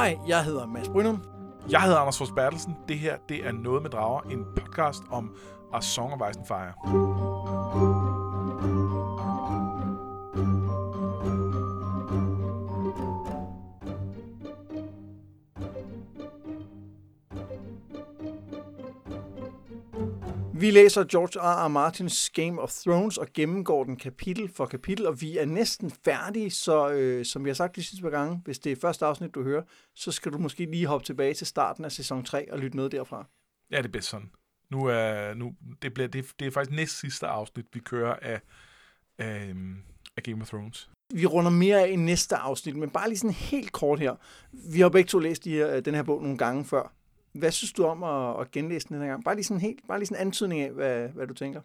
Hej, jeg hedder Mads Brynum. Jeg hedder Anders Fors Bertelsen. Det her, det er Noget med Drager, en podcast om A Song of Ice and Fire. Vi læser George R. R. Martins Game of Thrones og gennemgår den kapitel for kapitel, og vi er næsten færdige, så øh, som vi har sagt de sidste par gange, hvis det er første afsnit, du hører, så skal du måske lige hoppe tilbage til starten af sæson 3 og lytte noget derfra. Ja, det er bedst sådan. Nu er, nu, det, bliver, det, det er faktisk næst sidste afsnit, vi kører af, af, af Game of Thrones. Vi runder mere af i næste afsnit, men bare lige sådan helt kort her. Vi har begge to læst de her, den her bog nogle gange før. Hvad synes du om at, at genlæse den her gang? Bare lige sådan helt, bare lige sådan en antydning af, hvad, hvad du tænker.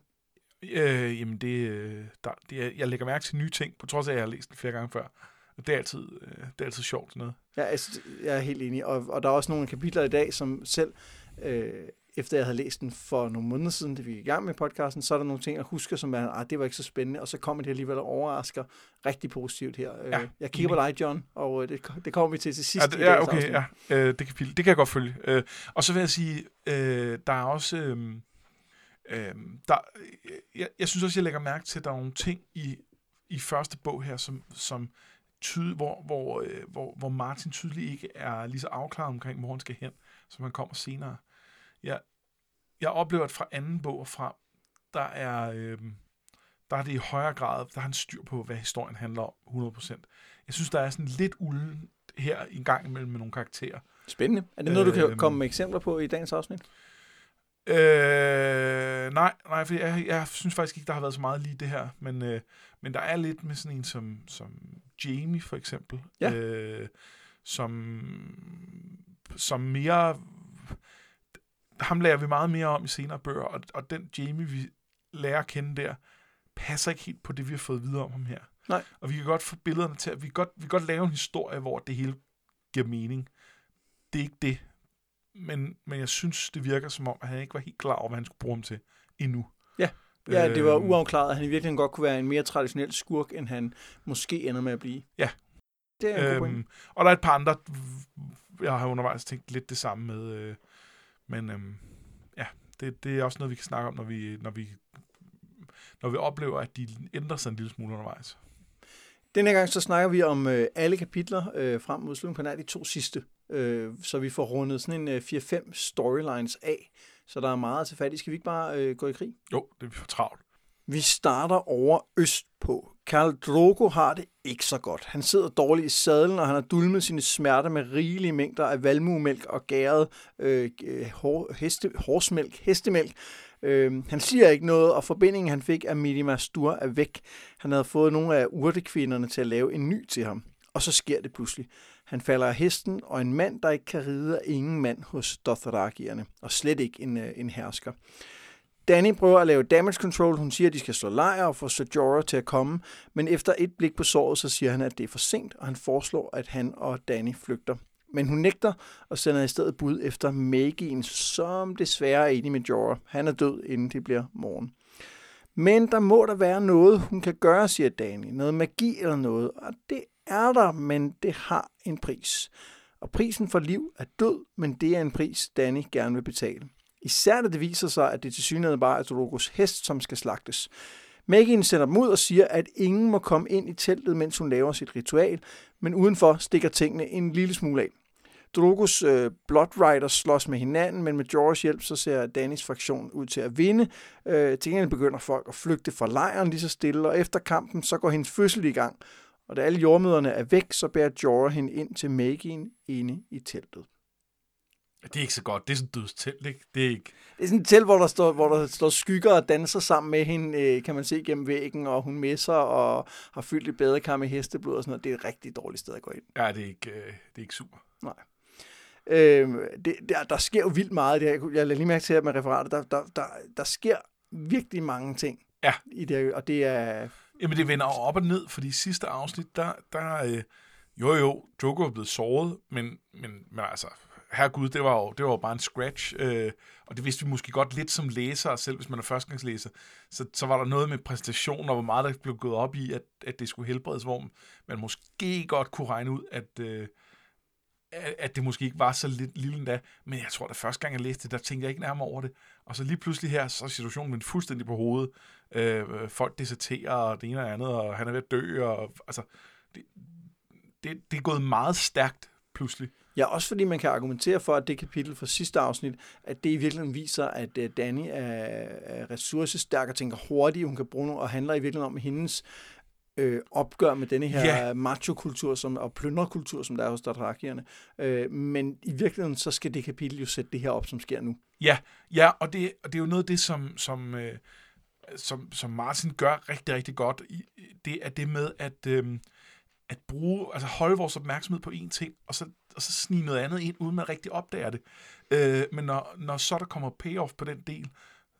Øh, jamen, det, øh, der, det jeg lægger mærke til nye ting, på trods af, at jeg har læst den flere gange før. Det er altid, øh, det er altid sjovt sådan noget. Ja, altså, jeg er helt enig. Og, og der er også nogle kapitler i dag, som selv, øh, efter jeg havde læst den for nogle måneder siden, da vi gik i gang med podcasten, så er der nogle ting, jeg husker, som er, ah, det var ikke så spændende, og så kommer det alligevel og overrasker rigtig positivt her. Øh, ja, jeg kigger på dig, John, og det, det kommer vi til til sidst. Ja, det, ja okay, ja. Øh, det, kan, det kan jeg godt følge. Øh, og så vil jeg sige, øh, der er også... Øh, øh, der, jeg, jeg synes også, jeg lægger mærke til, at der er nogle ting i, i første bog her, som, som tyde, hvor, hvor, øh, hvor, hvor Martin tydeligt ikke er lige så afklaret omkring, hvor han skal hen, som han kommer senere. Jeg, jeg oplever, at fra anden bog og frem, der er, øh, der er det i højere grad, der har han styr på, hvad historien handler om, 100%. Jeg synes, der er sådan lidt ulden her i gang imellem med nogle karakterer. Spændende. Er det noget, du kan øh, komme med eksempler på i dagens afsnit? Øh, nej, nej, for jeg, jeg synes faktisk ikke, der har været så meget lige det her, men, øh, men der er lidt med sådan en som, som Jamie for eksempel, ja. øh, som, som mere, ham lærer vi meget mere om i senere bøger, og, og den Jamie, vi lærer at kende der, passer ikke helt på det, vi har fået videre om ham her. Nej. Og vi kan godt få billederne til, at vi kan godt, vi kan godt lave en historie, hvor det hele giver mening. Det er ikke det, men, men jeg synes, det virker som om, at han ikke var helt klar over, hvad han skulle bruge ham til endnu. Ja, ja det var uafklaret, at han i virkeligheden godt kunne være en mere traditionel skurk, end han måske ender med at blive. Ja. Det er en øhm, Og der er et par andre, jeg har undervejs tænkt lidt det samme med, øh, men øhm, ja, det, det er også noget, vi kan snakke om, når vi, når vi, når vi oplever, at de ændrer sig en lille smule undervejs. Denne gang så snakker vi om øh, alle kapitler øh, frem mod slutningen på nær de to sidste øh, så vi får rundet sådan en øh, 4-5 storylines af. Så der er meget til fat i. Skal vi ikke bare øh, gå i krig? Jo, det er for travlt. Vi starter over øst på. Karl Drogo har det ikke så godt. Han sidder dårligt i sadlen, og han har dulmet sine smerter med rigelige mængder af valmuemælk og gæret øh, hår, heste, hårsmælk, hestemælk. Øh, han siger ikke noget, og forbindingen han fik af Midima Stur er væk. Han havde fået nogle af urtekvinderne til at lave en ny til ham. Og så sker det pludselig. Han falder af hesten, og en mand, der ikke kan ride, er ingen mand hos Dothrakierne, og slet ikke en, øh, en hersker. Danny prøver at lave damage control. Hun siger, at de skal slå lejr og få Sejora til at komme, men efter et blik på såret, så siger han, at det er for sent, og han foreslår, at han og Danny flygter. Men hun nægter og sender i stedet bud efter Magien, som desværre er enig med Jorah. Han er død, inden det bliver morgen. Men der må der være noget, hun kan gøre, siger Danny. Noget magi eller noget, og det er der, men det har en pris. Og prisen for liv er død, men det er en pris, Danny gerne vil betale. Især da det viser sig, at det til synligheden bare er Drogos hest, som skal slagtes. Megan sender dem ud og siger, at ingen må komme ind i teltet, mens hun laver sit ritual, men udenfor stikker tingene en lille smule af. Drogos øh, Blood Riders slås med hinanden, men med Jorahs hjælp, så ser Dannys fraktion ud til at vinde. Øh, til gengæld begynder folk at flygte fra lejren lige så stille, og efter kampen, så går hendes fødsel i gang. Og da alle jordmøderne er væk, så bærer Jorah hende ind til Magien inde i teltet. Det er ikke så godt. Det er sådan et dødstelt, ikke? Det er ikke... Det er sådan et telt, hvor der står, hvor der står skygger og danser sammen med hende, øh, kan man se gennem væggen, og hun messer og har fyldt et badekar med hesteblod og sådan noget. Det er et rigtig dårligt sted at gå ind. Ja, det er ikke, øh, det er ikke super. Nej. Øh, det, der, der sker jo vildt meget. Det her. Jeg lader lige mærke til at med referatet. Der, der, der, der sker virkelig mange ting ja. i det her, og det er Jamen, det vender op og ned, fordi i sidste afsnit, der, der øh, jo jo, Drogo er blevet såret, men, men, men altså, herregud, det var jo, det var jo bare en scratch, øh, og det vidste vi måske godt lidt som læser, selv hvis man er førstegangslæser, så, så var der noget med præstation, og hvor meget der blev gået op i, at, at det skulle helbredes, hvor man måske godt kunne regne ud, at, øh, at, det måske ikke var så lidt lille endda, men jeg tror, at første gang jeg læste det, der tænkte jeg ikke nærmere over det. Og så lige pludselig her, så er situationen vendt fuldstændig på hovedet. Øh, øh folk deserterer, og det ene og andet, og han er ved at dø, og altså, det, det, det er gået meget stærkt pludselig. Ja, også fordi man kan argumentere for, at det kapitel fra sidste afsnit, at det i virkeligheden viser, at øh, Danny er, ressourcestærk og tænker hurtigt, hun kan bruge noget, og handler i virkeligheden om hendes øh, opgør med denne her Ja. macho-kultur som, og plyndrekultur, som der er hos Dothrakierne. Øh, men i virkeligheden, så skal det kapitel jo sætte det her op, som sker nu. Ja, ja og, det, og det er jo noget af det, som, som, øh, som, som Martin gør rigtig, rigtig godt. Det er det med at, øh, at bruge, altså holde vores opmærksomhed på én ting, og så, og så snige noget andet ind, uden man rigtig opdager det. Øh, men når, når så der kommer payoff på den del,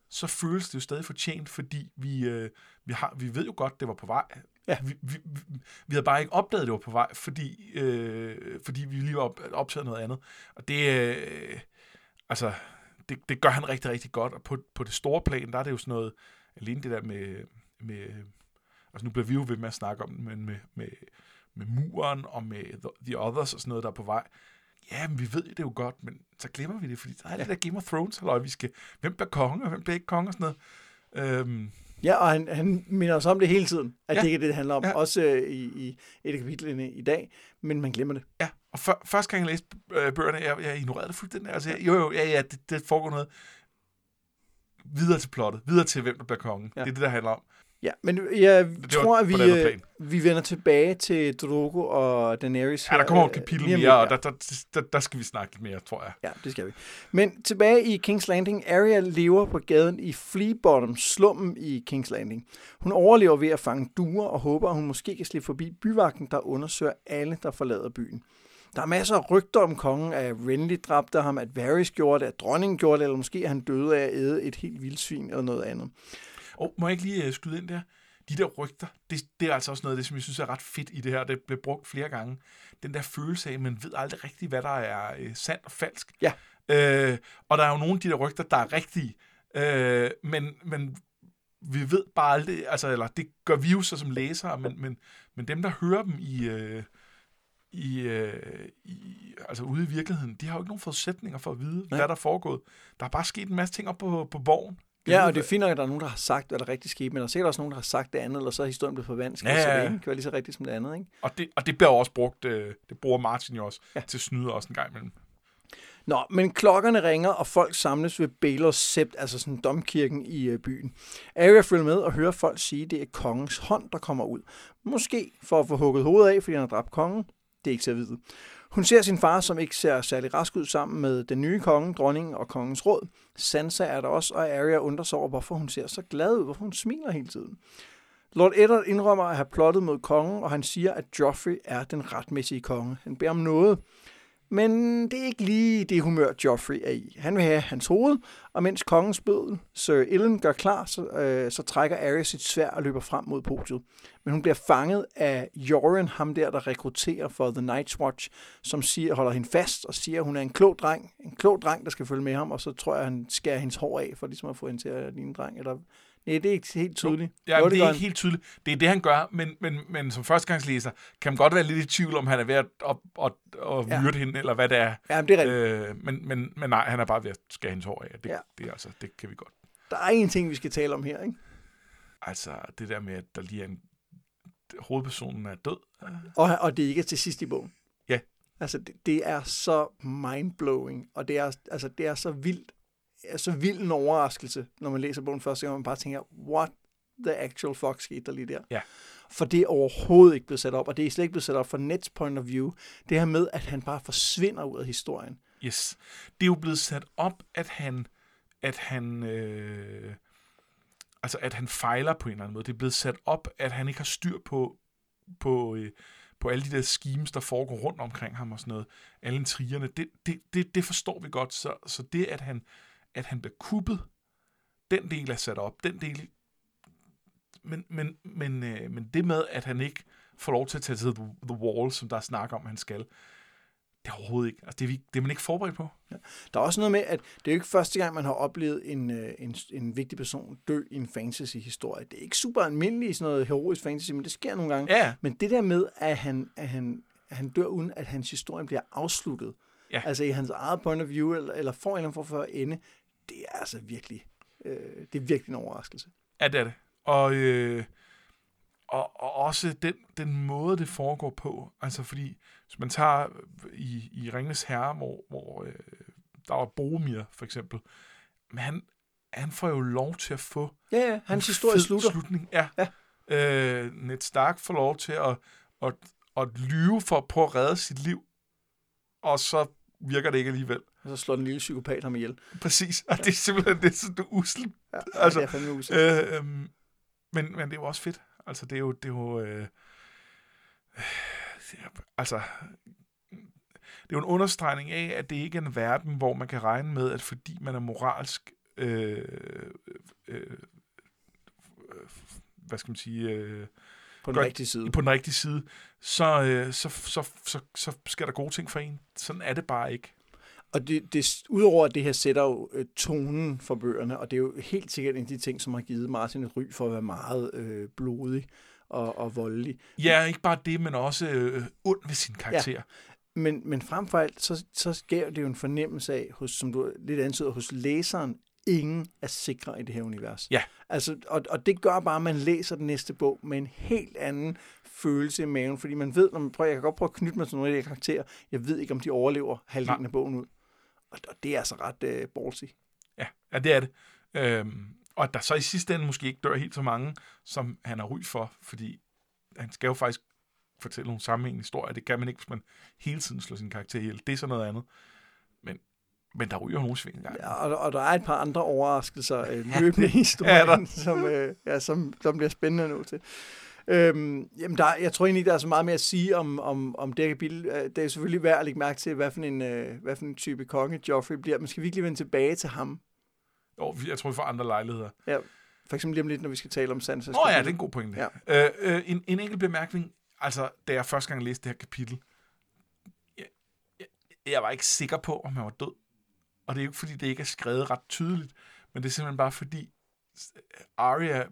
så føles det jo stadig fortjent, fordi vi, øh, vi, har, vi ved jo godt, det var på vej. Ja. Vi, vi, vi, havde bare ikke opdaget, det var på vej, fordi, øh, fordi vi lige var op, optaget noget andet. Og det, øh, altså, det, det gør han rigtig, rigtig godt. Og på, på det store plan, der er det jo sådan noget, alene det der med, med altså nu bliver vi jo ved med at snakke om det, men med, med, med muren og med the, the Others og sådan noget, der er på vej. Ja, men vi ved det jo godt, men så glemmer vi det, fordi der er ja. det der Game of Thrones, halløj, vi skal, hvem bliver konge, og hvem bliver ikke konge og sådan noget. Øhm, Ja, og han, han minder os om det hele tiden, at Ja. det ikke er det, det handler om. Ja. Også øh, i, i et af kapitlerne i dag, men man glemmer det. Ja, og før, første gang jeg læste øh, bøgerne, jeg, jeg ignorerede det fuldstændig. Altså, jeg, jo, jo, ja, ja, det, det foregår noget videre til plottet, videre til, hvem der bliver kongen. Ja. Ja. Det er det, der handler om. Ja, men jeg var tror, at vi, øh, vi vender tilbage til Drogo og Daenerys. Ja, der her, kommer et øh, kapitel mere, lidt, og der, der, der, der skal vi snakke lidt mere, tror jeg. Ja, det skal vi. Men tilbage i King's Landing. Arya lever på gaden i Flea Bottom, slummen i King's Landing. Hun overlever ved at fange duer og håber, at hun måske kan slippe forbi byvagten, der undersøger alle, der forlader byen. Der er masser af rygter om kongen, at Renly dræbte ham, at Varys gjorde det, at dronningen gjorde det, eller måske han døde af at æde et helt vildsvin eller noget andet. Og må jeg ikke lige uh, skyde ind der? De der rygter, det, det er altså også noget af det, som jeg synes er ret fedt i det her. Det blev brugt flere gange. Den der følelse af, at man ved aldrig rigtigt, hvad der er uh, sandt og falsk. Ja. Øh, og der er jo nogle af de der rygter, der er rigtige. Øh, men, men vi ved bare aldrig, altså, eller det gør vi jo så som læsere, men, men, men dem, der hører dem i, øh, i, øh, i, altså ude i virkeligheden, de har jo ikke nogen forudsætninger for at vide, Nej. hvad der er foregået. Der er bare sket en masse ting op på, på borgen. Ja, og det er fint nok, at der er nogen, der har sagt, hvad der rigtig skete, men der er sikkert også nogen, der har sagt det andet, eller så er historien blevet forvansket, Ja, så ja, det ja. ikke kan være lige så rigtigt som det andet. Ikke? Og det, og det bliver også brugt, øh, det bruger Martin jo også, ja. Ja. til at snyde også en gang imellem. Nå, men klokkerne ringer, og folk samles ved Baelors Sept, altså sådan domkirken i øh, byen. Arya følger med og hører folk sige, at det er kongens hånd, der kommer ud. Måske for at få hugget hovedet af, fordi han har dræbt kongen. Det er ikke til at vide. Hun ser sin far, som ikke ser særlig rask ud sammen med den nye konge, dronningen og kongens råd. Sansa er der også, og Arya undrer sig over, hvorfor hun ser så glad ud, hvorfor hun smiler hele tiden. Lord Eddard indrømmer at have plottet mod kongen, og han siger, at Joffrey er den retmæssige konge. Han beder om noget, men det er ikke lige det humør, Joffrey er i. Han vil have hans hoved, og mens kongens bødel, Sir Ellen, gør klar, så, øh, så trækker Arya sit svær og løber frem mod podiet. Men hun bliver fanget af Joren, ham der, der rekrutterer for The Night's Watch, som siger, holder hende fast og siger, at hun er en klog dreng. En klog dreng, der skal følge med ham, og så tror jeg, han skærer hendes hår af, for ligesom at få hende til at ligne en dreng. Eller... Nej, det er ikke helt tydeligt. Ja, Jo, det, det er ikke helt tydeligt. Det er det, han gør, men, men, men som førstegangslæser kan man godt være lidt i tvivl, om han er ved at, at, at, at Ja. myrde hende, eller hvad det er. Ja, men det er rigtigt. Øh, men, men, men nej, han er bare ved at skære hendes hår af. Det, ja. Ja. det, er altså, det kan vi godt. Der er en ting, vi skal tale om her, ikke? Altså, det der med, at der lige er en... Hovedpersonen er død. Og, og det ikke er til sidst i bogen. Ja. Altså, det, det er så mindblowing, og det er, altså, det er så vildt, er så vild en overraskelse, når man læser bogen første gang, og man bare tænker, what the actual fuck skete der lige der? Ja. For det er overhovedet ikke blevet sat op, og det er slet ikke blevet sat op fra Nets point of view. Det her med, at han bare forsvinder ud af historien. Yes. Det er jo blevet sat op, at han, at han, øh, altså at han fejler på en eller anden måde. Det er blevet sat op, at han ikke har styr på, på, øh, på alle de der schemes, der foregår rundt omkring ham og sådan noget. Alle intrigerne. Det, det, det, det forstår vi godt. Så, så det, at han, at han bliver kuppet, den del er sat op. Den del, men, men, men, øh, men det med, at han ikke får lov til at tage til The, Wall, som der er snak om, han skal, det er overhovedet ikke. Altså, det, er, vi, det er man ikke forberedt på. Der er også noget med, at det er jo ikke første gang, man har oplevet en, øh, en, en vigtig person dø i en fantasy-historie. Det er ikke super almindeligt i sådan noget heroisk fantasy, men det sker nogle gange. Ja, Men det der med, at han, at han han dør uden, at hans historie bliver afsluttet. Ja. Altså i hans eget point of view, eller, eller får en eller anden form for ende. Det er altså virkelig, øh, det er virkelig en overraskelse. Ja, det er det. Og, øh, og, og også den, den måde, det foregår på. Altså fordi, hvis man tager i, i Ringnes Herre, hvor, hvor øh, der var Boromir for eksempel, men han, han får jo lov til at få Ja, ja, hans historie slutter. slutning. Ja. Ja. Øh, Ned Stark får lov til at, at, at lyve for at prøve at redde sit liv, og så virker det ikke alligevel. Og så slår den lille psykopat ham ihjel. Præcis. Og det er simpelthen det er sådan uselt. Ja, Altså, det er fandme usikker. Øh, øhm, men, men det er jo også fedt. Altså, det er jo... Det er jo øh, øh, altså, det er jo en understregning af, at det ikke er en verden, hvor man kan regne med, at fordi man er moralsk... Øh, øh, øh, hvad skal man sige... Øh, på den rigtige side. på den rigtige side, så, øh, så, så, så, så sker der gode ting for en. Sådan er det bare ikke. Og det, det, udover at det her sætter jo øh, tonen for bøgerne, og det er jo helt sikkert en af de ting, som har givet Martin et ry for at være meget øh, blodig og, og voldelig. Ja, ikke bare det, men også øh, ond ved sin karakter. Ja. Men, men frem for alt, så, så gav det jo en fornemmelse af, hos, som du lidt antyder, hos læseren, ingen er sikre i det her univers. Ja. Altså, og, og det gør bare, at man læser den næste bog med en helt anden følelse i maven, fordi man ved, når man prøver, jeg kan godt prøve at knytte mig til nogle af de karakterer, jeg ved ikke, om de overlever halvdelen af bogen ud. Og, og det er altså ret øh, ballsy. Ja, ja det er det. Øhm, og at der så i sidste ende måske ikke dør helt så mange, som han har ry for, fordi han skal jo faktisk fortælle nogle sammenhængende historier. Det kan man ikke, hvis man hele tiden slår sin karakter ihjel. Det er så noget andet. Men, men der ryger nogle sving engang. Ja, og, og der er et par andre overraskelser øh, løbende i historien, Ja, som, øh, ja, som, som bliver spændende nu til. Øhm, jamen der, jeg tror egentlig ikke, der er så meget mere at sige om, om, om det her kapitel. Det er selvfølgelig værd at lægge mærke til, hvad for en, øh, hvad for en type konge Joffrey bliver. Men skal vi ikke lige vende tilbage til ham? Jo, jeg tror, vi får andre lejligheder. Ja, for eksempel lige om lidt, når vi skal tale om Sansa. Nå ja, det er en god pointe. Ja. Øh, øh, en, en enkelt bemærkning. Altså, da jeg første gang læste det her kapitel, jeg, jeg, jeg var ikke sikker på, om han var død. Og det er jo ikke, fordi det ikke er skrevet ret tydeligt, men det er simpelthen bare, fordi Arya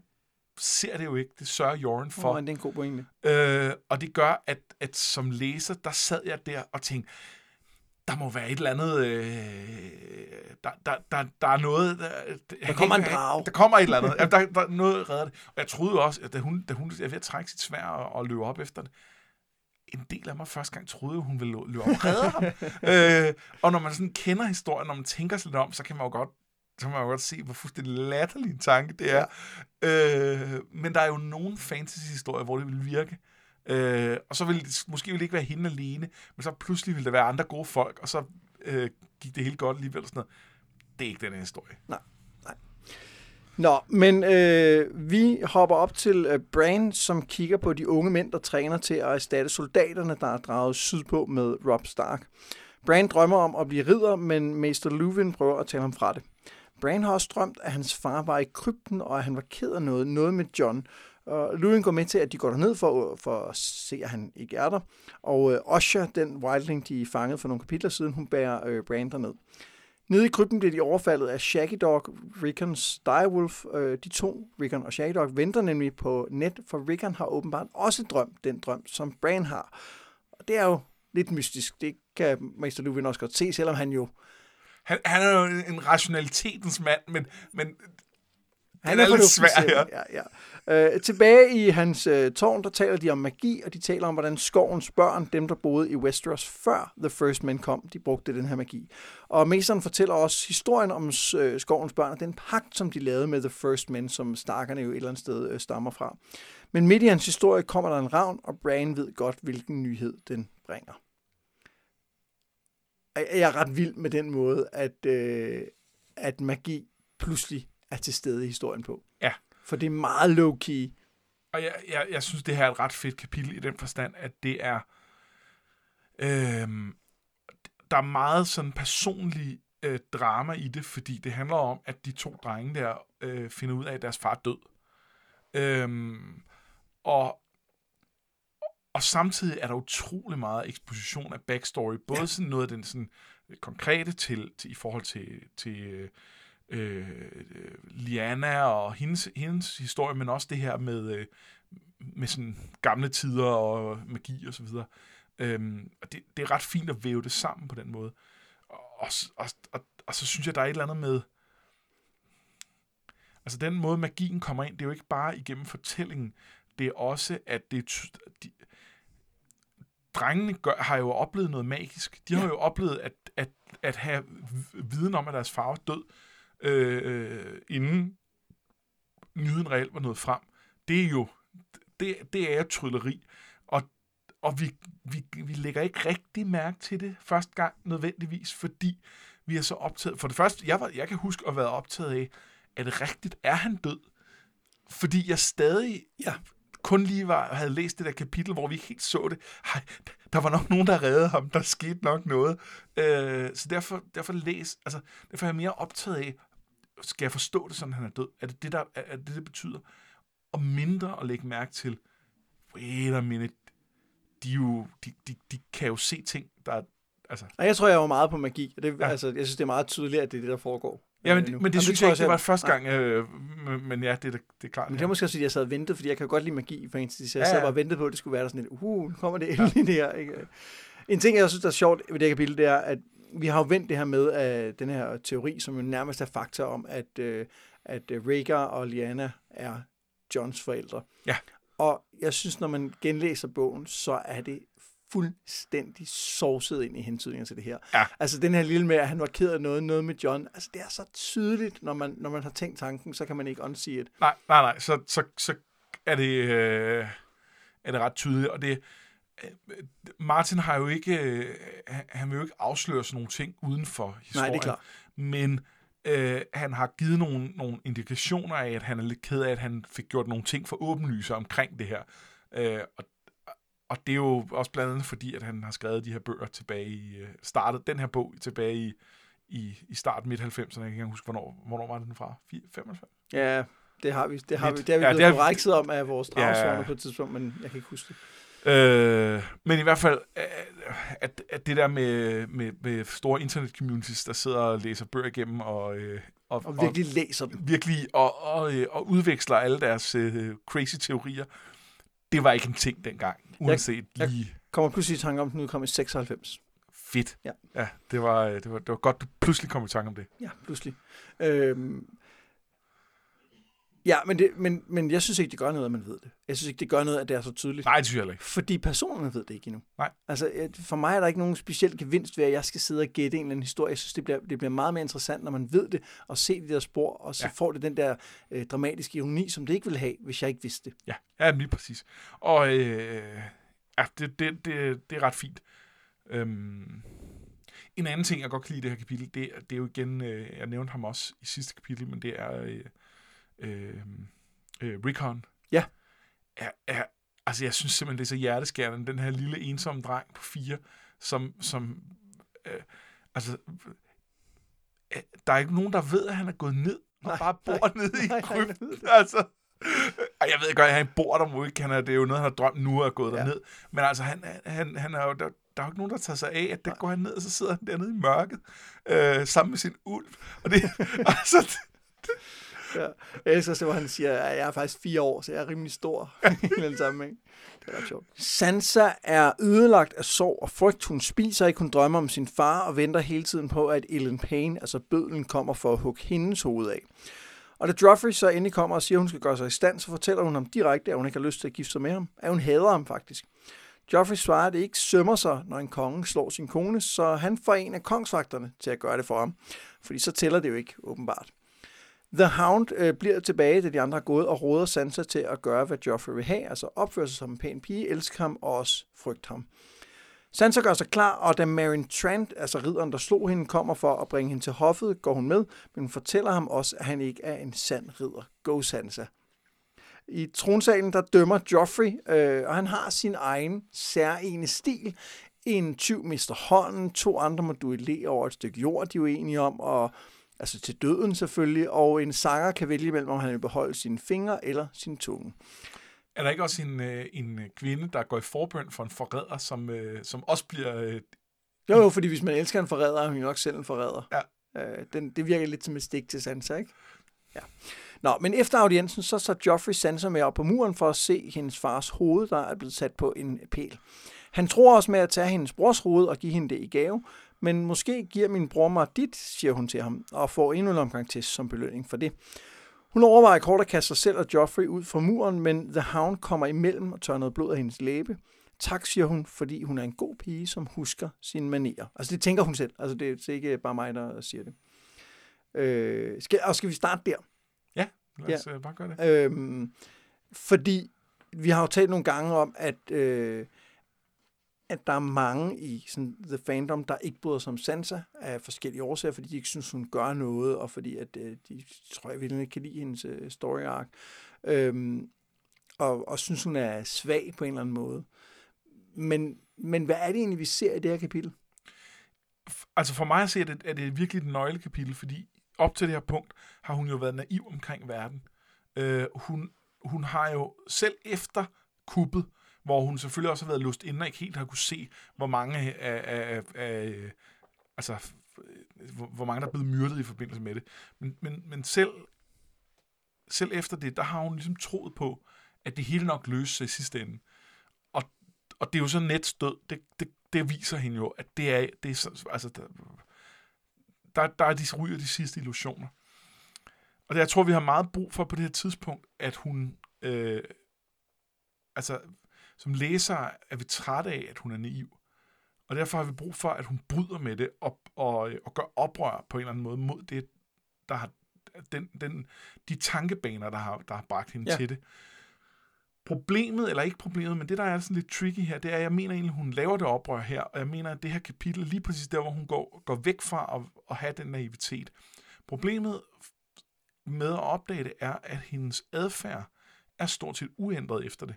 ser det jo ikke. Det sørger Joran for. Oh, det er en god pointe. Øh, og det gør, at, at som læser, der sad jeg der og tænkte, der må være et eller andet... Øh, der, der, der, der er noget... Der, der kommer en drage. Der kommer et eller andet. Ja, der, der er noget, der redder det. Og jeg troede også, at da hun, da hun er ved at trække sit svær og, og løbe op efter det, en del af mig første gang troede, hun ville lø- løbe op og redde ham. øh, og når man sådan kender historien, når man tænker sig lidt om, så kan man jo godt så kan man godt se, hvor fuldstændig latterlig en tanke det er. Ja. Øh, men der er jo nogle fantasy-historier, hvor det vil virke. Øh, og så vil det måske vil det ikke være hende alene, men så pludselig vil der være andre gode folk, og så øh, gik det helt godt alligevel. og Sådan noget. Det er ikke den her historie. Nå, men øh, vi hopper op til øh, Bran, som kigger på de unge mænd, der træner til at erstatte soldaterne, der er draget sydpå med Rob Stark. Bran drømmer om at blive ridder, men Mester Luwin prøver at tale ham fra det. Bran har også drømt, at hans far var i krypten, og at han var ked af noget, noget med John. Og Luwin går med til, at de går derned for, for at se, at han ikke er der. Og øh, Osha, den wildling, de fangede for nogle kapitler siden, hun bærer øh, Bran derned. Nede i krypten bliver de overfaldet af Shaggy Dog, Rickons Direwolf. Øh, de to, Rickon og Shaggy Dog, venter nemlig på net, for Rickon har åbenbart også drømt den drøm, som Bran har. Og det er jo lidt mystisk. Det kan Mester Luwin også godt se, selvom han jo han, han er jo en rationalitetens mand, men, men Han Den er lidt svær, ja. ja, ja. Øh, tilbage i hans øh, tårn, der taler de om magi, og de taler om, hvordan skovens børn, dem der boede i Westeros før The First Men kom, de brugte den her magi. Og mesteren fortæller også historien om øh, skovens børn, og den pagt, som de lavede med The First Men, som Starkerne jo et eller andet sted øh, stammer fra. Men midt i hans historie kommer der en ravn, og Bran ved godt, hvilken nyhed den bringer. Jeg er ret vild med den måde, at, øh, at magi pludselig er til stede i historien på. Ja. For det er meget low-key. Og jeg, jeg, jeg synes, det her er et ret fedt kapitel i den forstand, at det er... Øhm, der er meget sådan personlig øh, drama i det, fordi det handler om, at de to drenge der øh, finder ud af, at deres far er død. Øhm, og, og samtidig er der utrolig meget eksposition af backstory, både ja. sådan noget af den sådan konkrete til, til i forhold til, til øh, øh, Liana og hendes, hendes historie, men også det her med, øh, med sådan gamle tider og magi og så videre. Øhm, og det, det er ret fint at væve det sammen på den måde. Og, og, og, og, og så synes jeg, der er et eller andet med... Altså den måde, magien kommer ind, det er jo ikke bare igennem fortællingen. Det er også, at det, de, drengene gør, har jo oplevet noget magisk. De har ja. jo oplevet at, at, at have viden om, at deres far var død, øh, inden nyheden reelt var nået frem. Det er jo det, det er trylleri. Og, og vi, vi, vi lægger ikke rigtig mærke til det første gang nødvendigvis, fordi vi er så optaget. For det første, jeg, var, jeg kan huske at være optaget af, er det rigtigt? Er han død? Fordi jeg stadig ja, kun lige var, havde læst det der kapitel, hvor vi ikke helt så det. Ej, der var nok nogen, der reddede ham. Der skete nok noget. Øh, så derfor, derfor læs, altså, derfor er jeg mere optaget af, skal jeg forstå det, sådan han er død? Er det det, der, er det, det betyder? Og mindre at lægge mærke til, wait a minute, de, jo, de, de, de kan jo se ting, der er, altså... Og jeg tror, jeg var meget på magi. Det, ja. altså, jeg synes, det er meget tydeligt, at det er det, der foregår. Ja, men, det, men det Jamen, synes det jeg ikke, det var første gang, øh, men ja, det, det er klart. Men det er måske også, at jeg sad og ventede, fordi jeg kan godt lide magi for en så jeg ja, sad bare og ventede på, at det skulle være der sådan et, uh, nu kommer det endelig ja. der. Ikke? En ting, jeg synes, der er sjovt ved det her kapitel, det er, at vi har jo vendt det her med, at den her teori, som jo nærmest er fakta om, at, øh, at Rhaegar og Lyanna er Johns forældre. Ja. Og jeg synes, når man genlæser bogen, så er det fuldstændig sovset ind i hentydninger til det her. Ja. Altså den her lille med, at han var ked af noget, noget med John. Altså det er så tydeligt, når man, når man har tænkt tanken, så kan man ikke unsee it. Nej, nej, nej. Så, så, så er, det, øh, er det ret tydeligt. Og det, øh, Martin har jo ikke, øh, han vil jo ikke afsløre sådan nogle ting uden for historien. Nej, det er klart. Men øh, han har givet nogle, nogle indikationer af, at han er lidt ked af, at han fik gjort nogle ting for åbenlyse omkring det her. Øh, og og det er jo også blandt andet fordi, at han har skrevet de her bøger tilbage i, øh, startet den her bog tilbage i, i, i start midt 90'erne. Jeg kan ikke huske, hvornår, hvornår var den fra? 95? Ja, det har vi. Det har, vi, det har vi ja, blevet korrekset om af vores dragsvarne ja, på et tidspunkt, men jeg kan ikke huske det. Øh, men i hvert fald, øh, at, at det der med, med, med store internet-communities, der sidder og læser bøger igennem og, øh, og, og virkelig og, læser dem. Virkelig, og, og, og udveksler alle deres crazy teorier, det var ikke en ting dengang, uanset jeg, lige... Jeg kommer pludselig i tanke om, at den udkom i 96. Fedt. Ja, ja det, var, det, var, det var godt, du pludselig kom i tanke om det. Ja, pludselig. Øhm, Ja, men, det, men, men jeg synes ikke, det gør noget, at man ved det. Jeg synes ikke, det gør noget, at det er så tydeligt. Nej, det synes jeg ikke. Fordi personerne ved det ikke endnu. Nej. Altså, for mig er der ikke nogen speciel gevinst ved, at jeg skal sidde og gætte en eller anden historie. Jeg synes, det bliver, det bliver meget mere interessant, når man ved det, og se de der spor, og så ja. får det den der øh, dramatiske ironi, som det ikke ville have, hvis jeg ikke vidste det. Ja, ja lige præcis. Og øh, ja, det, det, det, det er ret fint. Øhm, en anden ting, jeg godt kan lide i det her kapitel, det, det er jo igen, øh, jeg nævnte ham også i sidste kapitel, men det er... Øh, øh, øh, Rickon. Ja. Er, er, altså, jeg synes simpelthen, det er så hjerteskærende, den her lille ensomme dreng på fire, som, som øh, altså, øh, der er ikke nogen, der ved, at han er gået ned, og nej, bare bor nej, nede nej, i krypten. Altså, jeg ved godt, at han bor der må ikke. Han er, det er jo noget, han har drømt nu at gå ja. derned. Men altså, han, han, han er jo, der, der er jo ikke nogen, der tager sig af, at det går han ned, og så sidder han dernede i mørket, øh, sammen med sin ulv. Og det, altså, det, ja. Jeg elsker også, hvor han siger, at jeg er faktisk fire år, så jeg er rimelig stor i den sammenhæng. Det er ret sjovt. Sansa er ødelagt af sorg og frygt. Hun spiser ikke, hun drømmer om sin far og venter hele tiden på, at Ellen Payne, altså bødlen, kommer for at hugge hendes hoved af. Og da Joffrey så endelig kommer og siger, at hun skal gøre sig i stand, så fortæller hun ham direkte, at hun ikke har lyst til at gifte sig med ham. At hun hader ham faktisk. Joffrey svarer, at det ikke sømmer sig, når en konge slår sin kone, så han får en af kongsvagterne til at gøre det for ham. Fordi så tæller det jo ikke, åbenbart. The Hound øh, bliver tilbage, da de andre er gået, og råder Sansa til at gøre, hvad Joffrey vil have, altså opføre sig som en pæn pige, elske ham og også frygte ham. Sansa gør sig klar, og da Marin Trant, altså ridderen, der slog hende, kommer for at bringe hende til hoffet, går hun med, men hun fortæller ham også, at han ikke er en sand ridder. Go Sansa. I tronsalen, der dømmer Joffrey, øh, og han har sin egen særlige stil. En tyv mister hånden, to andre må duellere over et stykke jord, de er uenige om, og altså til døden selvfølgelig, og en sanger kan vælge mellem, om han vil beholde sine fingre eller sin tunge. Er der ikke også en, øh, en kvinde, der går i forbøn for en forræder, som, øh, som også bliver... Øh, jo, jo, fordi hvis man elsker en forræder, er hun nok selv en forræder. Ja. Øh, den, det virker lidt som et stik til Sansa, ikke? Ja. Nå, men efter audiensen, så så Joffrey Sansa med op på muren for at se hendes fars hoved, der er blevet sat på en pæl. Han tror også med at tage hendes brors hoved og give hende det i gave, men måske giver min bror mig dit, siger hun til ham, og får endnu en omgang til som belønning for det. Hun overvejer kort at kaste sig selv og Joffrey ud fra muren, men The Hound kommer imellem og tør noget blod af hendes læbe. Tak, siger hun, fordi hun er en god pige, som husker sine manerer. Altså det tænker hun selv. Altså det er ikke bare mig, der siger det. Øh, skal, og skal vi starte der? Ja, lad os ja. bare gøre det. Øhm, fordi vi har jo talt nogle gange om, at, øh, at der er mange i sådan, The Fandom, der ikke bryder sig om Sansa af forskellige årsager, fordi de ikke synes, hun gør noget, og fordi at, øh, de tror jeg virkelig ikke kan lide hendes øh, story arc. Øhm, og, og synes, hun er svag på en eller anden måde. Men, men hvad er det egentlig, vi ser i det her kapitel? Altså for mig at se, er det, er det virkelig et nøglekapitel, fordi op til det her punkt har hun jo været naiv omkring verden. Øh, hun, hun har jo selv efter kuppet, hvor hun selvfølgelig også har været lust inden og ikke helt har kunne se, hvor mange af, af, af, af altså, øh, hvor, hvor mange der er blevet myrdet i forbindelse med det. Men, men, men selv, selv efter det, der har hun ligesom troet på, at det hele nok løser sig i sidste ende. Og, og det er jo så net død. Det, det, det viser hende jo, at det er, det er altså, der, der, der er de ryger de sidste illusioner. Og det, jeg tror, vi har meget brug for på det her tidspunkt, at hun, øh, altså, som læser er vi trætte af, at hun er naiv. Og derfor har vi brug for, at hun bryder med det og, og, og gør oprør på en eller anden måde mod det, der har den, den, de tankebaner, der har, der har bragt hende ja. til det. Problemet, eller ikke problemet, men det, der er sådan lidt tricky her, det er, at jeg mener egentlig, hun laver det oprør her, og jeg mener, at det her kapitel, lige præcis der, hvor hun går, går væk fra at, at have den naivitet. Problemet med at opdage det, er, at hendes adfærd er stort set uændret efter det.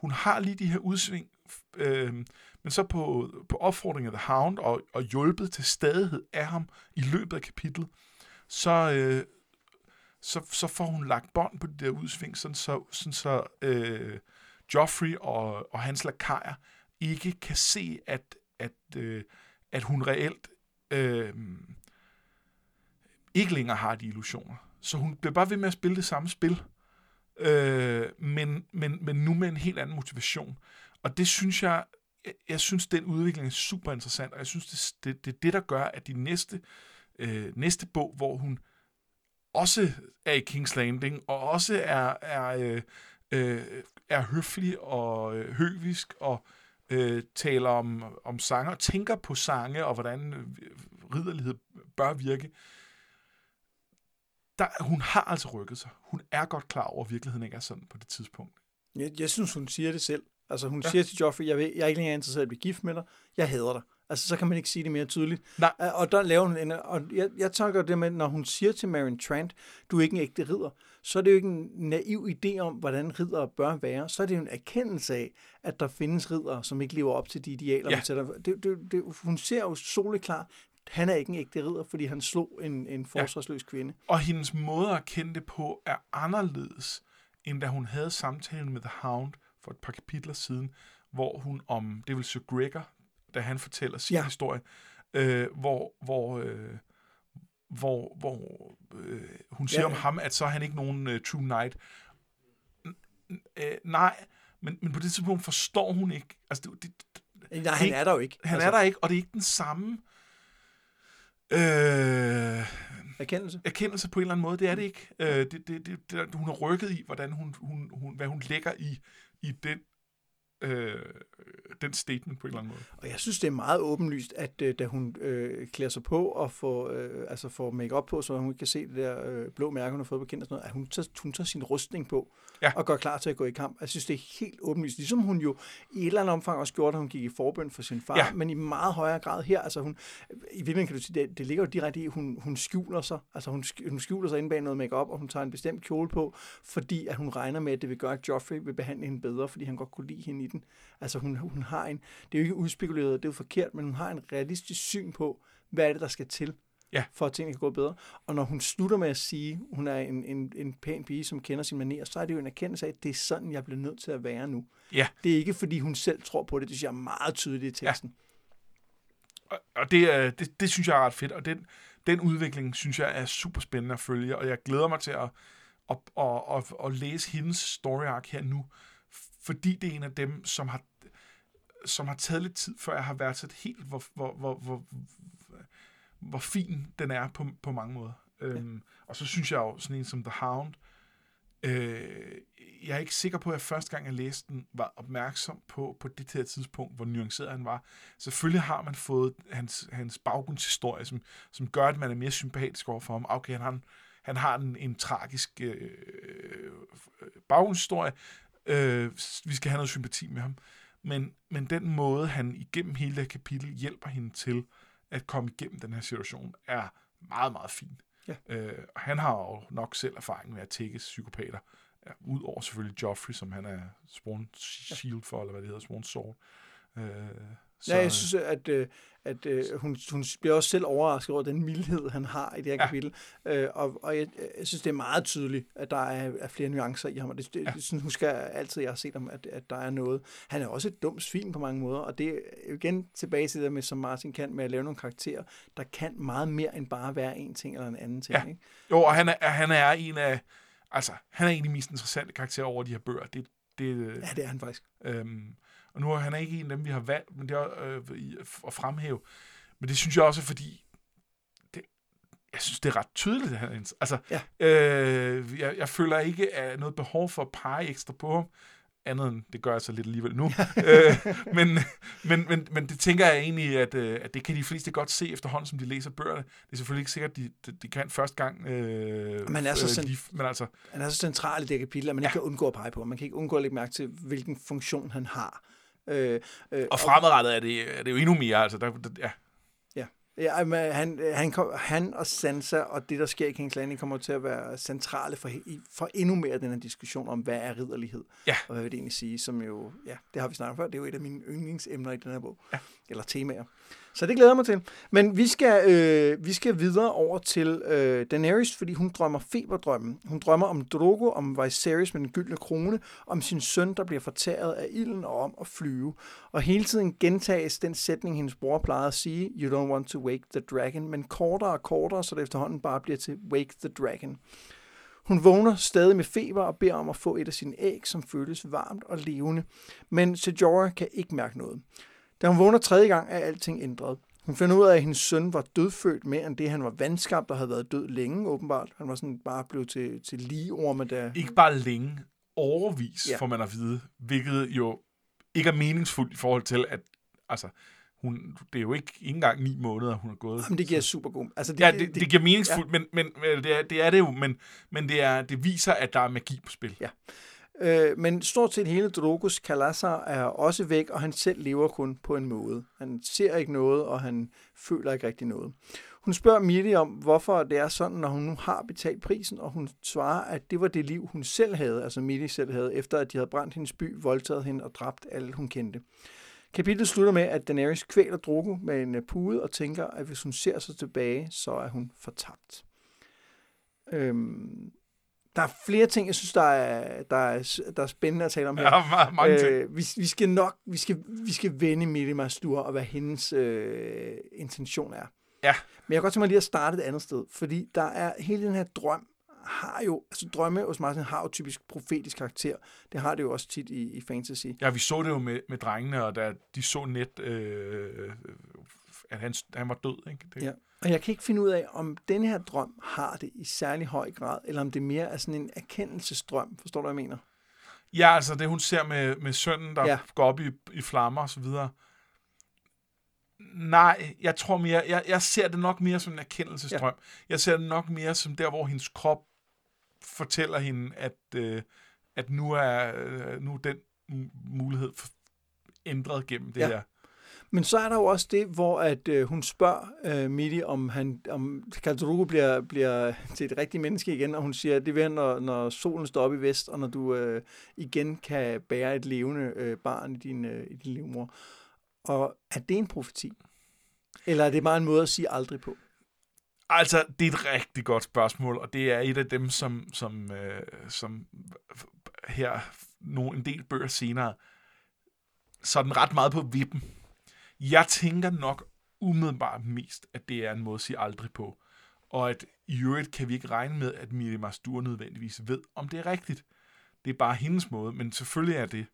Hun har lige de her udsving, øh, men så på, på opfordring af The Hound og, og hjulpet til stadighed af ham i løbet af kapitlet, så, øh, så, så får hun lagt bånd på det der udsving, sådan så, sådan så øh, Joffrey og, og hans lakajer ikke kan se, at, at, øh, at hun reelt øh, ikke længere har de illusioner. Så hun bliver bare ved med at spille det samme spil, øh, men, men, men nu med en helt anden motivation. Og det synes jeg, jeg, jeg synes, den udvikling er super interessant, og jeg synes, det, det, det er det, der gør, at de næste, øh, næste bog, hvor hun også er i King's Landing, og også er, er, øh, øh, er høflig og øh, høvisk, og øh, taler om, om sange, og tænker på sange, og hvordan øh, ridderlighed bør virke, der, hun har altså rykket sig. Hun er godt klar over, at virkeligheden ikke er sådan på det tidspunkt. Jeg, jeg synes, hun siger det selv. Altså hun ja. siger til Joffrey, jeg, vil, jeg er ikke længere interesseret i at blive gift med dig. Jeg hader dig. Altså så kan man ikke sige det mere tydeligt. Nej. Og der laver hun en, og jeg, jeg tænker det med, når hun siger til Marion Trant, du er ikke en ægte ridder, så er det jo ikke en naiv idé om, hvordan ridder bør være. Så er det jo en erkendelse af, at der findes ridder, som ikke lever op til de idealer, ja. man sætter. Det, det, det, hun ser jo soleklart, han er ikke en ægte ridder, fordi han slog en, en forsvarsløs ja. kvinde. Og hendes måde at kende det på er anderledes, end da hun havde samtalen med The Hound for et par kapitler siden, hvor hun om, det vil Sir Gregor, da han fortæller sin ja. historie, øh, hvor, hvor, øh, hvor, hvor øh, hun siger ja, ja. om ham, at så er han ikke nogen uh, true knight. N- øh, nej, men, men på det tidspunkt forstår hun ikke. Altså, det, det, Nej, han er der jo ikke. Han altså. er der ikke, og det er ikke den samme Øh, erkendelse? Erkendelse på en eller anden måde, det er det ikke. Øh, det, det, det, det, hun har rykket i, hvordan hun, hun, hun, hvad hun lægger i, i den øh, den statement på en eller anden måde. Og jeg synes, det er meget åbenlyst, at øh, da hun øh, klæder sig på og får, øh, altså får make på, så hun kan se det der øh, blå mærke, hun har fået på kind og sådan noget, at hun tager, hun tager sin rustning på ja. og går klar til at gå i kamp. Jeg synes, det er helt åbenlyst. Ligesom hun jo i et eller andet omfang også gjorde, da hun gik i forbøn for sin far, ja. men i meget højere grad her. Altså hun, I virkeligheden kan du sige, det, det ligger jo direkte i, hun, hun skjuler sig. Altså hun, hun skjuler sig inde bag noget makeup og hun tager en bestemt kjole på, fordi at hun regner med, at det vil gøre, at Joffrey vil behandle hende bedre, fordi han godt kunne lide hende i den. Altså hun, hun har en, det er jo ikke udspekuleret, det er jo forkert, men hun har en realistisk syn på, hvad er det, der skal til, ja. for at tingene kan gå bedre. Og når hun slutter med at sige, at hun er en, en, en pæn pige, som kender sin maner, så er det jo en erkendelse af, at det er sådan, jeg bliver nødt til at være nu. Ja. Det er ikke, fordi hun selv tror på det. Det synes jeg er meget tydeligt i teksten. Ja. Og, og det, er, det, det synes jeg er ret fedt, og den, den udvikling synes jeg er super spændende at følge, og jeg glæder mig til at, at, at, at, at læse hendes story arc her nu, fordi det er en af dem, som har som har taget lidt tid, før jeg har været så helt, hvor, hvor, hvor, hvor, hvor fin den er på, på mange måder. Ja. Øhm, og så synes jeg jo, sådan en som The Hound, øh, jeg er ikke sikker på, at jeg første gang, jeg læste den, var opmærksom på, på det her tidspunkt, hvor nuanceret han var. Selvfølgelig har man fået hans, hans baggrundshistorie, som, som gør, at man er mere sympatisk over for ham. Okay, han har, han har en, en tragisk øh, baggrundshistorie. Øh, vi skal have noget sympati med ham. Men, men den måde, han igennem hele det kapitel hjælper hende til at komme igennem den her situation, er meget, meget fin. Ja. Øh, og han har jo nok selv erfaring med at tække psykopater. Ja, Udover selvfølgelig Joffrey, som han er Sworn Shield for, eller hvad det hedder, Sworn Sword. Øh, så, ja, jeg synes, at, øh, at, at hun, hun bliver også selv overrasket over den mildhed, han har i det her ja. kapitel. Øh, og og jeg, jeg synes, det er meget tydeligt, at der er, er flere nuancer i ham. Og det, det, ja. det synes, husker jeg altid, jeg har set ham, at, at der er noget. Han er også et dumt svin på mange måder, og det er igen tilbage til det med, som Martin kan, med at lave nogle karakterer, der kan meget mere end bare være en ting eller en anden ting. Ja. Ikke? Jo, og han er, han er en af altså, han er en af de mest interessante karakterer over de her bøger. Det, det, ja, det er han faktisk. Øhm, og nu er han ikke en af dem, vi har valgt, men det er øh, at fremhæve. Men det synes jeg også, fordi det, jeg synes, det er ret tydeligt, han Altså, ja. øh, jeg, jeg føler ikke at noget behov for at pege ekstra på ham andet end det gør jeg så lidt alligevel nu. øh, men, men, men, men det tænker jeg egentlig, at, øh, at det kan de fleste godt se efterhånden, som de læser bøgerne. Det er selvfølgelig ikke sikkert, at de, de, de kan første gang. Øh, man er så, øh, lige, men altså, han er så central i det kapitel, at man ja. ikke kan undgå at pege på. Man kan ikke undgå at lægge mærke til, hvilken funktion han har. Øh, øh, og fremadrettet er det, er det jo endnu mere. Altså, der, der, ja. Ja, men han, han, han og Sansa og det, der sker i King's Landing, kommer til at være centrale for, for endnu mere den her diskussion om, hvad er ridderlighed? Ja. Og hvad vil det egentlig sige, som jo, ja, det har vi snakket før, det er jo et af mine yndlingsemner i den her bog. Ja. Eller temaer. Så det glæder mig til. Men vi skal, øh, vi skal videre over til øh, Daenerys, fordi hun drømmer feberdrømmen. Hun drømmer om Drogo, om Viserys med den gyldne krone, om sin søn, der bliver fortæret af ilden og om at flyve. Og hele tiden gentages den sætning, hendes bror plejede at sige, You don't want to wake the dragon, men kortere og kortere, så det efterhånden bare bliver til Wake the dragon. Hun vågner stadig med feber og beder om at få et af sine æg, som føles varmt og levende. Men Sejora kan ikke mærke noget. Da hun vågner tredje gang, er alting ændret. Hun finder ud af, at hendes søn var dødfødt mere end det, han var vandskabt og havde været død længe, åbenbart. Han var sådan bare blevet til, til ligeorme, der... Ikke bare længe, overvis, ja. får man at vide, hvilket jo ikke er meningsfuldt i forhold til, at altså, hun, det er jo ikke, ikke engang ni måneder, hun har gået. Jamen, det giver super god. Altså, det, ja, det, det, det giver meningsfuldt, ja. men, men, men det, er, det er det jo, men, men det, er, det viser, at der er magi på spil. Ja. Øh, men stort set hele Drogos kalasser er også væk, og han selv lever kun på en måde. Han ser ikke noget, og han føler ikke rigtig noget. Hun spørger Miri om, hvorfor det er sådan, når hun nu har betalt prisen, og hun svarer, at det var det liv, hun selv havde, altså Miri selv havde, efter at de havde brændt hendes by, voldtaget hende og dræbt alle, hun kendte. Kapitlet slutter med, at Daenerys kvæler Drogo med en øh, pude og tænker, at hvis hun ser sig tilbage, så er hun fortabt. Øhm, der er flere ting, jeg synes, der er, der er, der er spændende at tale om her. Ja, mange ting. Øh, vi, vi skal nok, vi skal, vi skal vende Miri Mastur, og hvad hendes øh, intention er. Ja. Men jeg kan godt tænke mig lige at starte et andet sted, fordi der er hele den her drøm, har jo, altså drømme hos Martin har jo typisk profetisk karakter. Det har det jo også tit i, i fantasy. Ja, vi så det jo med, med drengene, og da de så net, øh, at han, han var død. Ikke? Det... Ja. Og jeg kan ikke finde ud af, om den her drøm har det i særlig høj grad, eller om det mere er sådan en erkendelsesdrøm. Forstår du, hvad jeg mener? Ja, altså det, hun ser med, med sønnen, der ja. går op i, i flammer og så videre. Nej, jeg tror mere, jeg, jeg ser det nok mere som en erkendelsesdrøm. Ja. Jeg ser det nok mere som der, hvor hendes krop fortæller hende, at, øh, at nu er øh, nu er den mulighed ændret gennem det ja. her. Men så er der jo også det, hvor at øh, hun spørger øh, Midi, om, han, om Khal bliver, bliver til et rigtigt menneske igen, og hun siger, at det vil når, når solen står op i vest, og når du øh, igen kan bære et levende øh, barn i din, øh, i din livmor. Og er det en profeti? Eller er det bare en måde at sige aldrig på? Altså, det er et rigtig godt spørgsmål, og det er et af dem, som, som, øh, som her nogle, en del bøger senere, så den ret meget på vippen jeg tænker nok umiddelbart mest, at det er en måde at sige aldrig på. Og at i øvrigt kan vi ikke regne med, at Miriam Mastur nødvendigvis ved, om det er rigtigt. Det er bare hendes måde, men selvfølgelig er det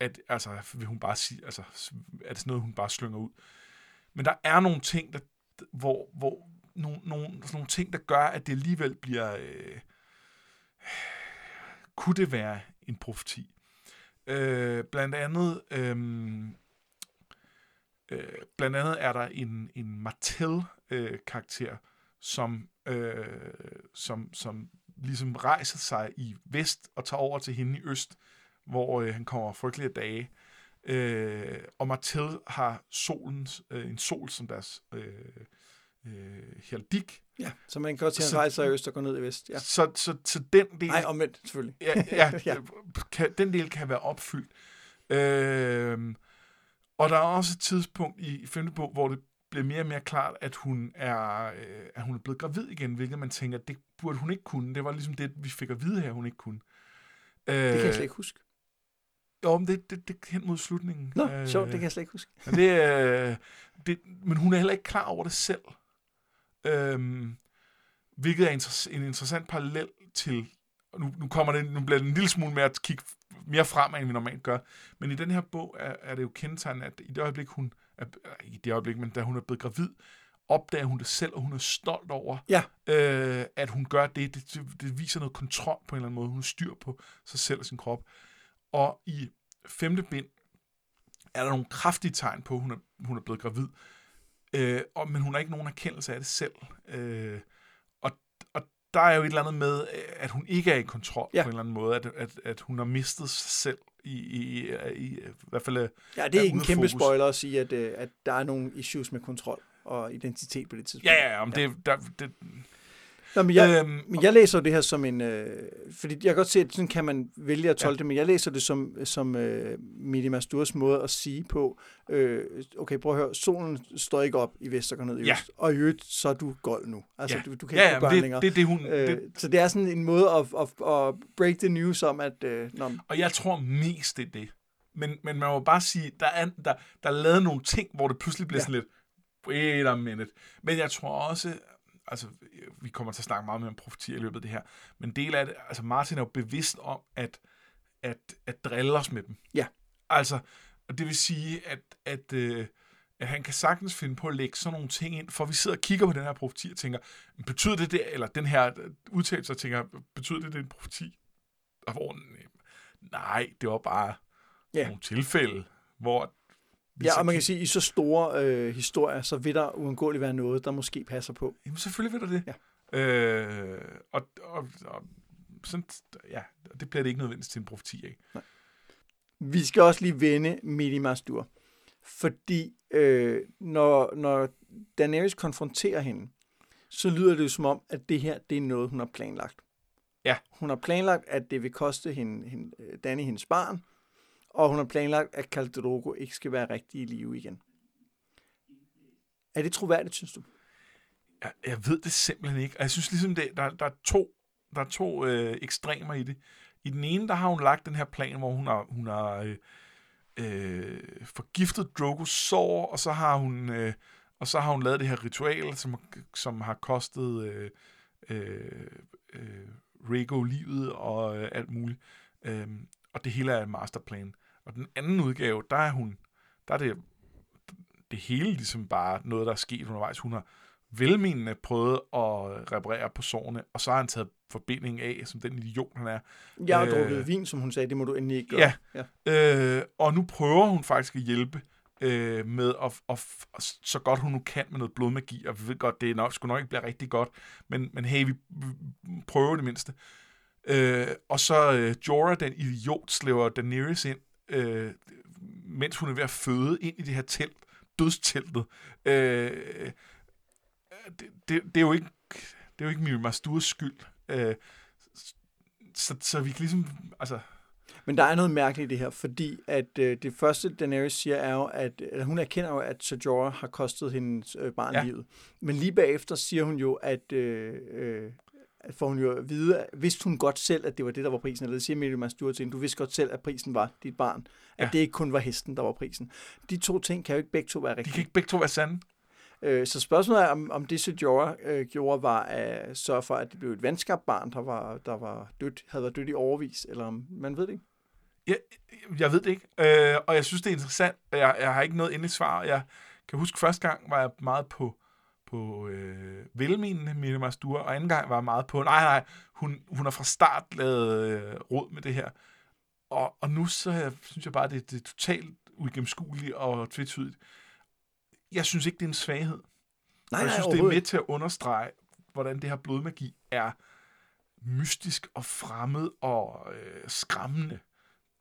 at altså, vil hun bare sige, altså, er det sådan noget, hun bare slynger ud. Men der er nogle ting, der, hvor, hvor nogle, nogle, sådan nogle ting, der gør, at det alligevel bliver... Øh, kunne det være en profeti? Øh, blandt andet... Øh, øh, blandt andet er der en, en Martel-karakter, øh, som, øh, som, som ligesom rejser sig i vest og tager over til hende i øst, hvor øh, han kommer frygtelige dage. Øh, og Martel har solens, øh, en sol som deres øh, øh, heraldik. Ja, så man kan godt til at rejse sig i øst og gå ned i vest. Ja. Så, så, så den del... Nej, omvendt, selvfølgelig. ja, ja, ja. Kan, den del kan være opfyldt. Øh, og der er også et tidspunkt i, femte bog, hvor det bliver mere og mere klart, at hun er, øh, at hun er blevet gravid igen, hvilket man tænker, det burde hun ikke kunne. Det var ligesom det, vi fik at vide her, hun ikke kunne. Øh, det kan jeg slet ikke huske. Jo, men det, det, det hen mod slutningen. Nå, øh, sjovt, det kan jeg slet ikke huske. Men, det, øh, det, men hun er heller ikke klar over det selv. Øh, hvilket er en interessant parallel til, nu, nu, kommer det, nu bliver det en lille smule mere at kigge mere fremad, end vi normalt gør. Men i den her bog er, er det jo kendetegnet, at i det øjeblik, hun er, i det øjeblik, men da hun er blevet gravid, opdager hun det selv, og hun er stolt over, ja. øh, at hun gør det. det. Det viser noget kontrol på en eller anden måde. Hun styr på sig selv og sin krop. Og i femte bind er der nogle kraftige tegn på, at hun er, hun er blevet gravid. Øh, og, men hun har ikke nogen erkendelse af det selv. Øh, der er jo et eller andet med, at hun ikke er i kontrol ja. på en eller anden måde. At, at, at hun har mistet sig selv i, i, i, i, i hvert fald... Ja, det er ikke en kæmpe fokus. spoiler at sige, at, øh, at der er nogle issues med kontrol og identitet på det tidspunkt. Ja, ja, om ja. Det, der, det, Nå, men, jeg, øhm, men jeg læser det her som en... Øh, fordi jeg kan godt se, at sådan kan man vælge at tolke ja. det, men jeg læser det som, som øh, Midi Masturs måde at sige på, øh, okay, prøv at høre, solen står ikke op i vest og går ned i ja. øst, og i øvrigt, så er du gold nu. Altså, ja. du, du kan ja, ikke ja, gå det, længere. Det, det, hun, øh, det, så det er sådan en måde at, at, at break the news om, at... Øh, når, og jeg tror mest, det er det. Men, men man må bare sige, der er, der, der er lavet nogle ting, hvor det pludselig bliver ja. sådan lidt, wait a minute. Men jeg tror også, altså, vi kommer til at snakke meget mere om profetier i løbet af det her, men del af det, altså Martin er jo bevidst om, at, at, at drille os med dem. Ja. Altså, og det vil sige, at, at, øh, at han kan sagtens finde på at lægge sådan nogle ting ind, for vi sidder og kigger på den her profeti og tænker, betyder det det, eller den her udtalelse og tænker, betyder det det en profeti? Og hvor, nej, det var bare ja. nogle tilfælde, hvor Ja, og man kan sige, at i så store øh, historier, så vil der uundgåeligt være noget, der måske passer på. Jamen selvfølgelig vil der det. Ja. Øh, og, og, og sådan, ja, det bliver det ikke nødvendigt til en profeti af. Nej. Vi skal også lige vende Midi Mastur. Fordi øh, når, når Daenerys konfronterer hende, så lyder det jo som om, at det her det er noget, hun har planlagt. Ja. Hun har planlagt, at det vil koste hende, hende, Danny hendes barn, og hun har planlagt, at Caldrogo ikke skal være rigtig i live igen. Er det troværdigt, synes du? Jeg, jeg ved det simpelthen ikke. jeg synes ligesom, det, der, der er to, der er to øh, ekstremer i det. I den ene, der har hun lagt den her plan, hvor hun har, hun har øh, øh, forgiftet Drogos sår, og så har hun, øh, og så har hun lavet det her ritual, som, som har kostet øh, øh, øh, Rego livet og øh, alt muligt. Øh, og det hele er en masterplan. Og den anden udgave, der er hun, der er det, det hele ligesom bare noget, der er sket undervejs. Hun har velmenende prøvet at reparere på sårene, og så har han taget forbindingen af, som den idiot han er. Jeg har øh, drukket vin, som hun sagde, det må du endelig ikke gøre. Ja, ja. Øh, og nu prøver hun faktisk at hjælpe øh, med at, at, så godt hun nu kan med noget blodmagi, og vi ved godt, det er nok, skulle nok ikke blive rigtig godt, men, men hey, vi, vi prøver det mindste. Øh, og så øh, Jorah, den idiot, slæver Daenerys ind, øh, mens hun er ved at føde ind i det her telt, dødsteltet. Øh, det, det, det, er jo ikke, det er jo ikke Miri Masturs skyld. Øh, så, så vi kan ligesom, altså... Men der er noget mærkeligt i det her, fordi at øh, det første, Daenerys siger, er jo, at eller hun erkender jo, at Ser Jorah har kostet hendes øh, barn ja. livet. Men lige bagefter siger hun jo, at øh, øh, får hun jo at vide, vidste hun godt selv, at det var det, der var prisen, eller det siger Miriam Stewart til hende, du vidste godt selv, at prisen var dit barn, at ja. det ikke kun var hesten, der var prisen. De to ting kan jo ikke begge to være rigtige. De kan ikke begge to være sande. Øh, så spørgsmålet er, om, om det Sejora øh, gjorde, var at sørge for, at det blev et venskabsbarn, der var, der var dødt, havde været dødt i overvis, eller om man ved det ikke. Jeg, jeg ved det ikke, øh, og jeg synes, det er interessant. Jeg, jeg har ikke noget endeligt svar. Jeg kan huske, første gang var jeg meget på, på øh, velmenende Mille Mastur, og anden gang var meget på, nej, nej, hun, hun har fra start lavet øh, råd med det her. Og, og nu så synes jeg bare, det, det er totalt uigennemskueligt og tvetydigt. Jeg synes ikke, det er en svaghed. Nej, og jeg nej, synes, det er med til at understrege, hvordan det her blodmagi er mystisk og fremmed og øh, skræmmende.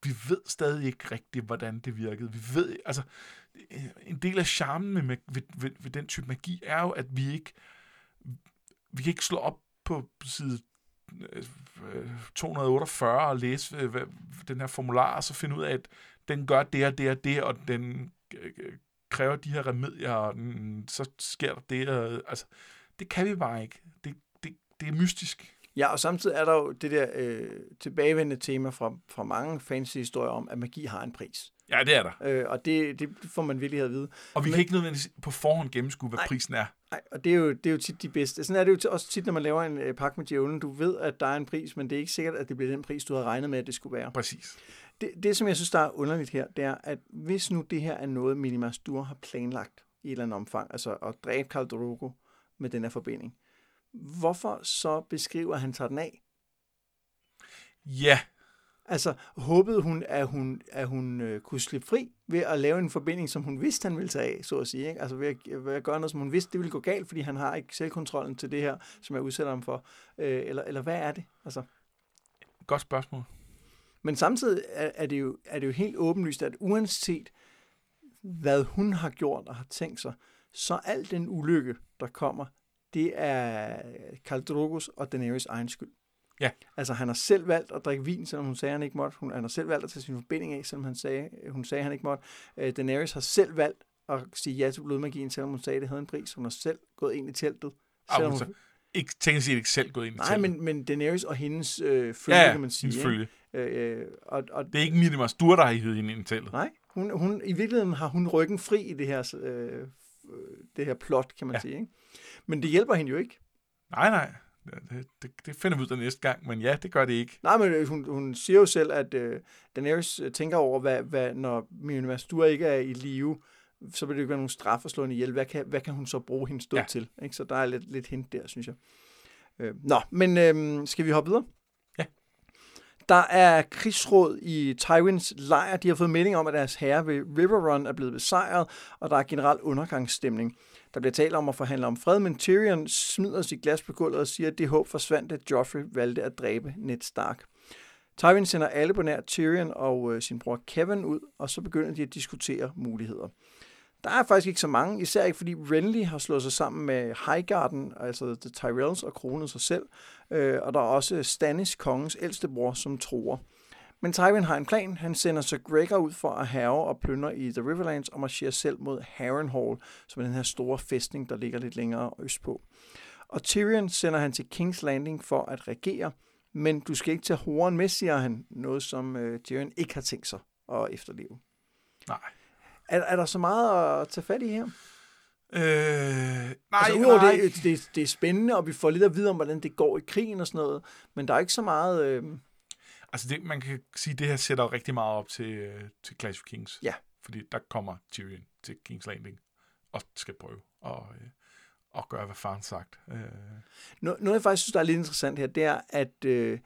Vi ved stadig ikke rigtigt, hvordan det virkede. Vi ved, altså, en del af charmen med, med, ved, ved, ved den type magi er jo, at vi ikke, vi kan ikke slå op på side øh, øh, 248 og læse øh, hvad, den her formular, og så finde ud af, at den gør det og det og det, og den kræver de her remedier, og den, så sker der det. Og, altså, det kan vi bare ikke. Det, det, det er mystisk. Ja, og samtidig er der jo det der øh, tilbagevendende tema fra, fra mange fantasy-historier om, at magi har en pris. Ja, det er der. Øh, og det, det får man virkelig at vide. Og vi Men- kan ikke nødvendigvis på forhånd gennemskue, hvad Nej. prisen er. Nej, og det er, jo, det er jo tit de bedste. Sådan er det jo også tit, når man laver en øh, pakke med djævlen. Du ved, at der er en pris, men det er ikke sikkert, at det bliver den pris, du havde regnet med, at det skulle være. Præcis. Det, det som jeg synes, der er underligt her, det er, at hvis nu det her er noget, Minimas Dur har planlagt i et eller andet omfang, altså at dræbe Khal Drogo med den her forbinding, hvorfor så beskriver han tager den af? Ja, Altså, håbede hun, at hun, at hun øh, kunne slippe fri ved at lave en forbinding, som hun vidste, han ville tage af, så at sige. Ikke? Altså ved at, ved at gøre noget, som hun vidste, det ville gå galt, fordi han har ikke selvkontrollen til det her, som jeg udsætter ham for. Øh, eller, eller hvad er det? Altså, godt spørgsmål. men samtidig er, er, det jo, er det jo helt åbenlyst, at uanset hvad hun har gjort og har tænkt sig, så al den ulykke, der kommer, det er Khal Drogos og Daenerys egen skyld. Ja. Altså, han har selv valgt at drikke vin, selvom hun sagde, han ikke måtte. Hun, han har selv valgt at tage sin forbinding af, selvom han sagde, hun sagde, han ikke måtte. Øh, Daenerys har selv valgt at sige ja til blodmagien, selvom hun sagde, det havde en pris. Hun har selv gået ind i teltet. Ah, Selvom hun, ikke, tænk sig ikke selv gået ind i nej, men, men Daenerys og hendes øh, følge, ja, kan man sige. følge. ikke? Øh, øh, og, og, Det er ikke Minimas Mastur, der har hivet hende ind i teltet. Nej, hun, hun, i virkeligheden har hun ryggen fri i det her, øh, det her plot, kan man Ja. sige. Ikke? Men det hjælper hende jo ikke. Nej, nej. Det, det, det finder vi ud af næste gang, men ja, det gør det ikke. Nej, men øh, hun, hun siger jo selv, at øh, Daenerys øh, tænker over, hvad, hvad når Mjølnir Mastur ikke er i live, så vil det jo ikke være nogen straf at slå hende ihjel. Hvad kan, hvad kan hun så bruge hendes død Ja. ja. til? Ikke? Så der er lidt, lidt hint der, synes jeg. Øh, nå, men øh, skal vi hoppe videre? Ja. Der er krigsråd i Tywins lejr. De har fået melding om, at deres herre ved River Run er blevet besejret, og der er generelt undergangsstemning. Der bliver talt om at forhandle om fred, men Tyrion smider sit glas på gulvet og siger, at det håb forsvandt, at Joffrey valgte at dræbe Ned Stark. Tywin sender alle på nær Tyrion og øh, sin bror Kevin ud, og så begynder de at diskutere muligheder. Der er faktisk ikke så mange, især ikke fordi Renly har slået sig sammen med Highgarden, altså The Tyrells, og kronet sig selv. Øh, og der er også Stannis, kongens ældste bror, som tror. Men Tywin har en plan. Han sender Sir Gregor ud for at herve og plyndre i The Riverlands og marcherer selv mod Harrenhal, som er den her store fæstning, der ligger lidt længere østpå. Og Tyrion sender han til King's Landing for at regere, men du skal ikke tage horen med, siger han, noget som øh, Tyrion ikke har tænkt sig at efterleve. Nej. Er, er der så meget at tage fat i her? Øh, nej, altså, udover nej. det, det, det er spændende, og vi får lidt at vide om, hvordan det går i krigen og sådan noget, men der er ikke så meget... Øh, Altså, det, man kan sige, at det her sætter jo rigtig meget op til, øh, til Clash of Kings. Ja. Fordi der kommer Tyrion til King's Landing og skal prøve at, øh, at gøre, hvad faren sagt. Øh, Noget, noget, jeg faktisk synes, der er lidt interessant her, det er, at øh,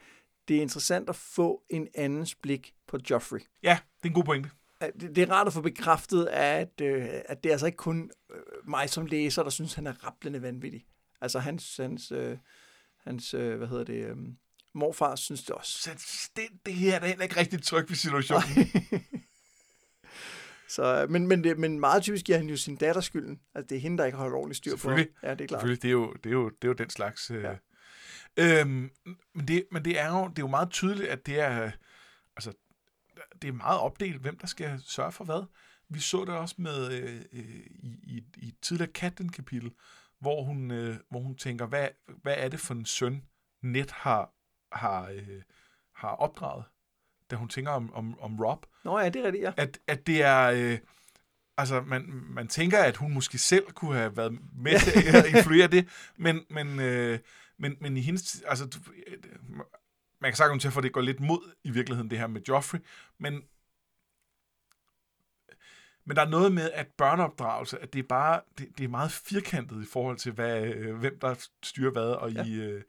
det er interessant at få en andens blik på Joffrey. ja, det er en god pointe. Det, det er rart at få bekræftet, at, øh, at det er altså ikke kun øh, mig som læser, der synes, han er rablende vanvittig. Altså hans, hans, øh, hans øh, hvad hedder det, øh, morfar synes det også. Så det, det her er da heller ikke rigtig tryg ved situationen. Så, øh, men, men, det, men meget typisk giver han jo sin datter skylden. Altså det er hende, der ikke har holdt ordentligt styr på. Selvfølgelig. Ja, det er klart. Selvfølgelig, det er jo, det er jo, det er jo den slags... Øh, Ja. øhm, men, det, men det er jo det er jo meget tydeligt, at det er, altså, det er meget opdelt, hvem der skal sørge for hvad. Vi så det også med øh, øh, i, i, i et tidligere Katten-kapitel, hvor hun, øh, hvor hun tænker, hvad, hvad er det for en søn, Net har, har, øh, har opdraget, da hun tænker om, om, om Rob Nå ja, det er rigtigt, ja. at, at det er... Øh, altså, man, man tænker, at hun måske selv kunne have været med til at influere det, men, men, øh, men, men i hendes... Altså, du- øh, man kan sagtens til for, det går lidt mod i virkeligheden, det her med Joffrey, men men der er noget med, at børneopdragelse, at det er bare, det, det er meget firkantet i forhold til, hvad, øh, hvem der styrer hvad, og ja. i, øh,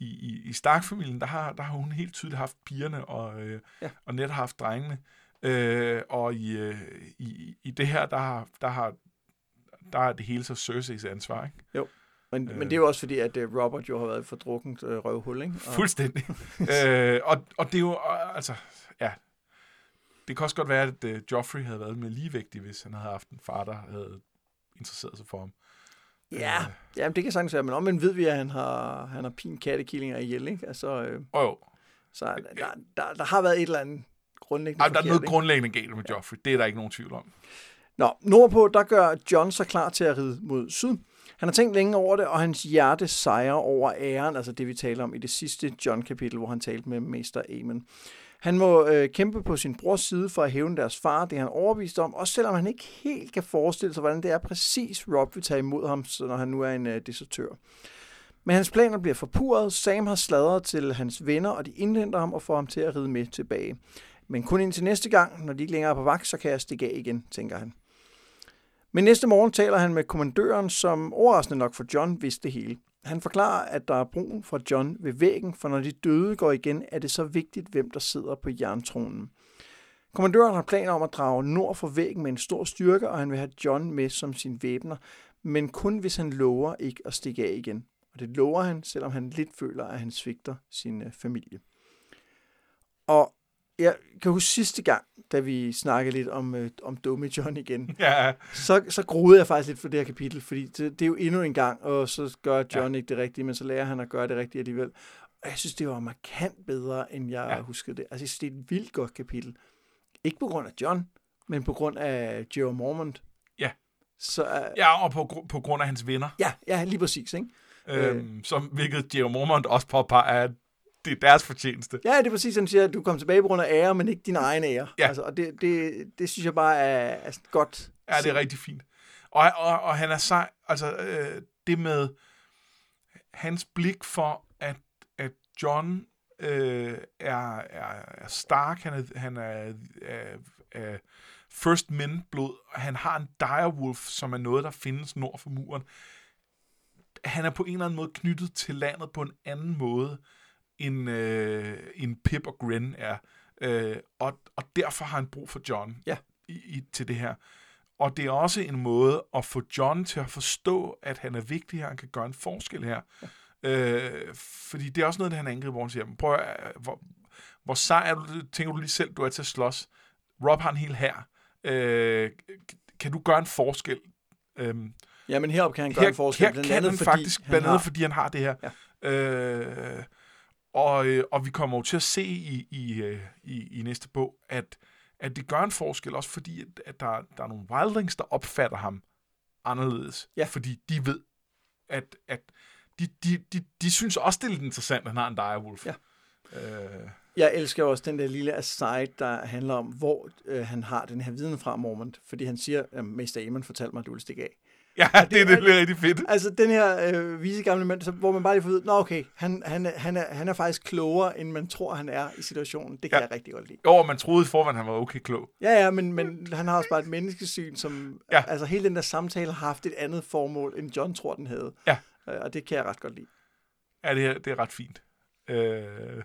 i, i, i Stark-familien, der har, der har hun helt tydeligt haft pigerne, og, øh, ja. og net haft drengene. Øh, og i, øh, i, i det her, der har, der har der er det hele så Cerseis ansvar, ikke? Jo. Men, øh, men det er jo også fordi, at uh, Robert jo har været for drukkent uh, røvhul, ikke? Og... Fuldstændig. øh, og, og det er jo, altså, ja, det kan også godt være, at uh, Joffrey havde været mere ligevægtig, hvis han havde haft en far, der havde interesseret sig for ham. Ja, ja det kan sagtens være, men omvendt ved vi, at han har, han har pin kattekillinger ihjel, ikke? Altså, øh, oh, jo. Så der, der, der har været et eller andet grundlæggende Ej, Der er noget ikke? grundlæggende galt med Joffrey, det er der ikke nogen tvivl om. Nå, nordpå, der gør John sig klar til at ride mod syd. Han har tænkt længe over det, og hans hjerte sejrer over æren, altså det vi taler om i det sidste John-kapitel, hvor han talte med Mester Amen. Han må øh, kæmpe på sin brors side for at hævne deres far, det er han overbevist om, også selvom han ikke helt kan forestille sig, hvordan det er præcis Rob vil tage imod ham, når han nu er en øh, desertør. Men hans planer bliver forpurret, Sam har sladret til hans venner, og de indhenter ham og får ham til at ride med tilbage. Men kun indtil næste gang, når de ikke længere er på vagt, så kan jeg stikke af igen, tænker han. Men næste morgen taler han med kommandøren, som overraskende nok for John vidste det hele. Han forklarer, at der er brug for John ved væggen, for når de døde går igen, er det så vigtigt, hvem der sidder på jerntronen. Kommandøren har planer om at drage nord for væggen med en stor styrke, og han vil have John med som sin væbner, men kun hvis han lover ikke at stikke af igen. Og det lover han, selvom han lidt føler, at han svigter sin øh, familie. Og jeg kan huske sidste gang, da vi snakkede lidt om, øh, om dumme John igen, ja. så, så groede jeg faktisk lidt for det her kapitel, fordi det, det er jo endnu en gang, og så gør John ja. ikke det rigtige, men så lærer han at gøre det rigtige alligevel. Og jeg synes, det var markant bedre, end jeg ja. huskede det. Altså, jeg synes, det er et vildt godt kapitel. Ikke på grund af John, men på grund af Joe Mormont. Ja. Så, uh, ja, og på, på grund af hans venner. Ja, ja lige præcis. Ikke? Øhm, øh, som hvilket Joe Mormont også påpeger, at det er deres fortjeneste. Ja, det er præcis, som siger, at du kom tilbage på grund af ære, men ikke din egen ære. Ja. Altså, og det, det, det synes jeg bare er, er godt. Ja, det er rigtig fint. Og, og, og han er sej, altså øh, det med hans blik for, at, at John øh, er, er, er stark, han er, han er, er, er first men blod, og han har en direwolf, som er noget, der findes nord for muren. Han er på en eller anden måde knyttet til landet på en anden måde, end, øh, end Pip og Gren er. Øh, og, og derfor har han brug for John ja. i, i, til det her. Og det er også en måde at få John til at forstå, at han er vigtig her, han kan gøre en forskel her. Ja. Øh, fordi det er også noget, det han angriber, hvor han siger, prøv at, hvor, hvor sej er du, tænker du lige selv, du er til at slås. Rob har en hel her. Øh, kan du gøre en forskel? Øh, ja, men heroppe kan han gøre her, en forskel. Her kan han fordi faktisk, blandt andet fordi han har det her. Ja. Øh, og, øh, og vi kommer jo til at se i, i, øh, i, i næste bog, at, at det gør en forskel, også fordi, at, at der, der er nogle wildlings, der opfatter ham anderledes. Ja. Fordi de ved, at, at de, de, de, de synes også, det er lidt interessant, at han har en direwolf. Ja. Øh. Jeg elsker også den der lille aside, der handler om, hvor øh, han har den her viden fra Mormont. Fordi han siger, at Mester Amon fortalte mig, at du vil stikke af. Ja, det, det, det, er rigtig fedt. Altså, den her øh, vise gamle mand, så, hvor man bare lige får ud, nå okay, han, han, han, er, han er faktisk klogere, end man tror, han er i situationen. Det kan ja. jeg rigtig godt lide. Jo, man troede forvejen, han var okay klog. Ja, ja, men, men han har også bare et menneskesyn, som... Ja. Altså, hele den der samtale har haft et andet formål, end John tror, den havde. Ja. Øh, og det kan jeg ret godt lide. Ja, det er, det er ret fint. Øh...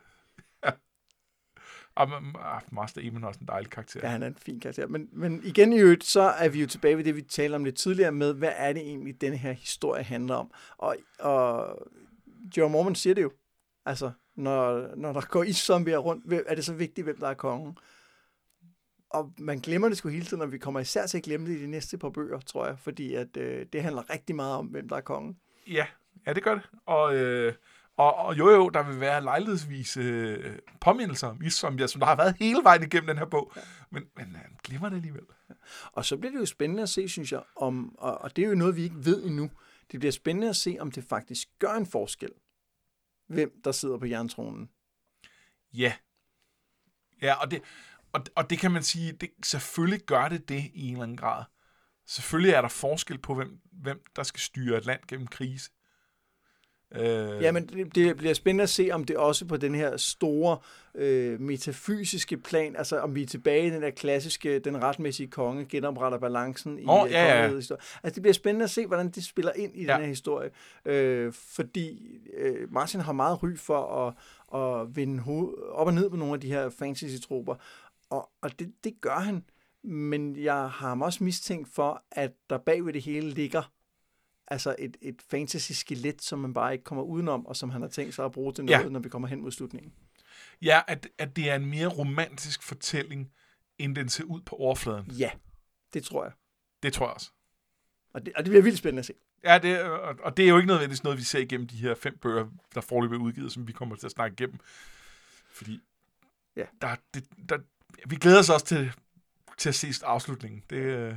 Og ah, Master Eamon er også en dejlig karakter. Ja, han er en fin karakter. Men, men igen i øvrigt, så er vi jo tilbage ved det, vi talte om lidt tidligere med, hvad er det egentlig, denne her historie handler om? Og, og Joe Mormon siger det jo. Altså, når, når der går iszombier rundt, er det så vigtigt, hvem der er kongen. Og man glemmer det sgu hele tiden, og vi kommer især til at glemme det i de næste par bøger, tror jeg, fordi at, øh, det handler rigtig meget om, hvem der er kongen. Ja, ja det gør det. Og, øh, og, og jo jo, der vil være lejlighedsvis øh, påmindelser om Iszombia, som der har været hele vejen igennem den her bog. Ja. Men, men han glemmer det alligevel. Og så bliver det jo spændende at se, synes jeg, om, og, og det er jo noget, vi ikke ved endnu. Det bliver spændende at se, om det faktisk gør en forskel, hvem der sidder på jerntronen. Ja. Ja, og det, og, og det kan man sige, det, selvfølgelig gør det det i en eller anden grad. Selvfølgelig er der forskel på, hvem, hvem der skal styre et land gennem krise. Øh, Ja, men det, det bliver spændende at se, om det også på den her store øh, metafysiske plan, altså om vi er tilbage i den der klassiske, den retmæssige konge, genopretter balancen i øh, ja, ja. Altså det bliver spændende at se, hvordan de spiller ind i Ja. den her historie, øh, fordi øh, Martin har meget ry for at, at vende hoved, op og ned på nogle af de her fantasy-troper, og, og det, det gør han, men jeg har ham også mistænkt for, at der bagved det hele ligger altså et, et fantasy-skelet, som man bare ikke kommer udenom, og som han har tænkt sig at bruge til Ja. noget, når vi kommer hen mod slutningen. ja at, at det er en mere romantisk fortælling, end den ser ud på overfladen. Ja, det tror jeg. Det tror jeg også. Og det, og det bliver vildt spændende at se. Ja, det, og, og det er jo ikke nødvendigvis noget, vi ser igennem de her fem bøger, der foreløbig er udgivet, som vi kommer til at snakke igennem. Fordi Ja. der, det, der, vi glæder os også til, til at se afslutningen. Det, øh,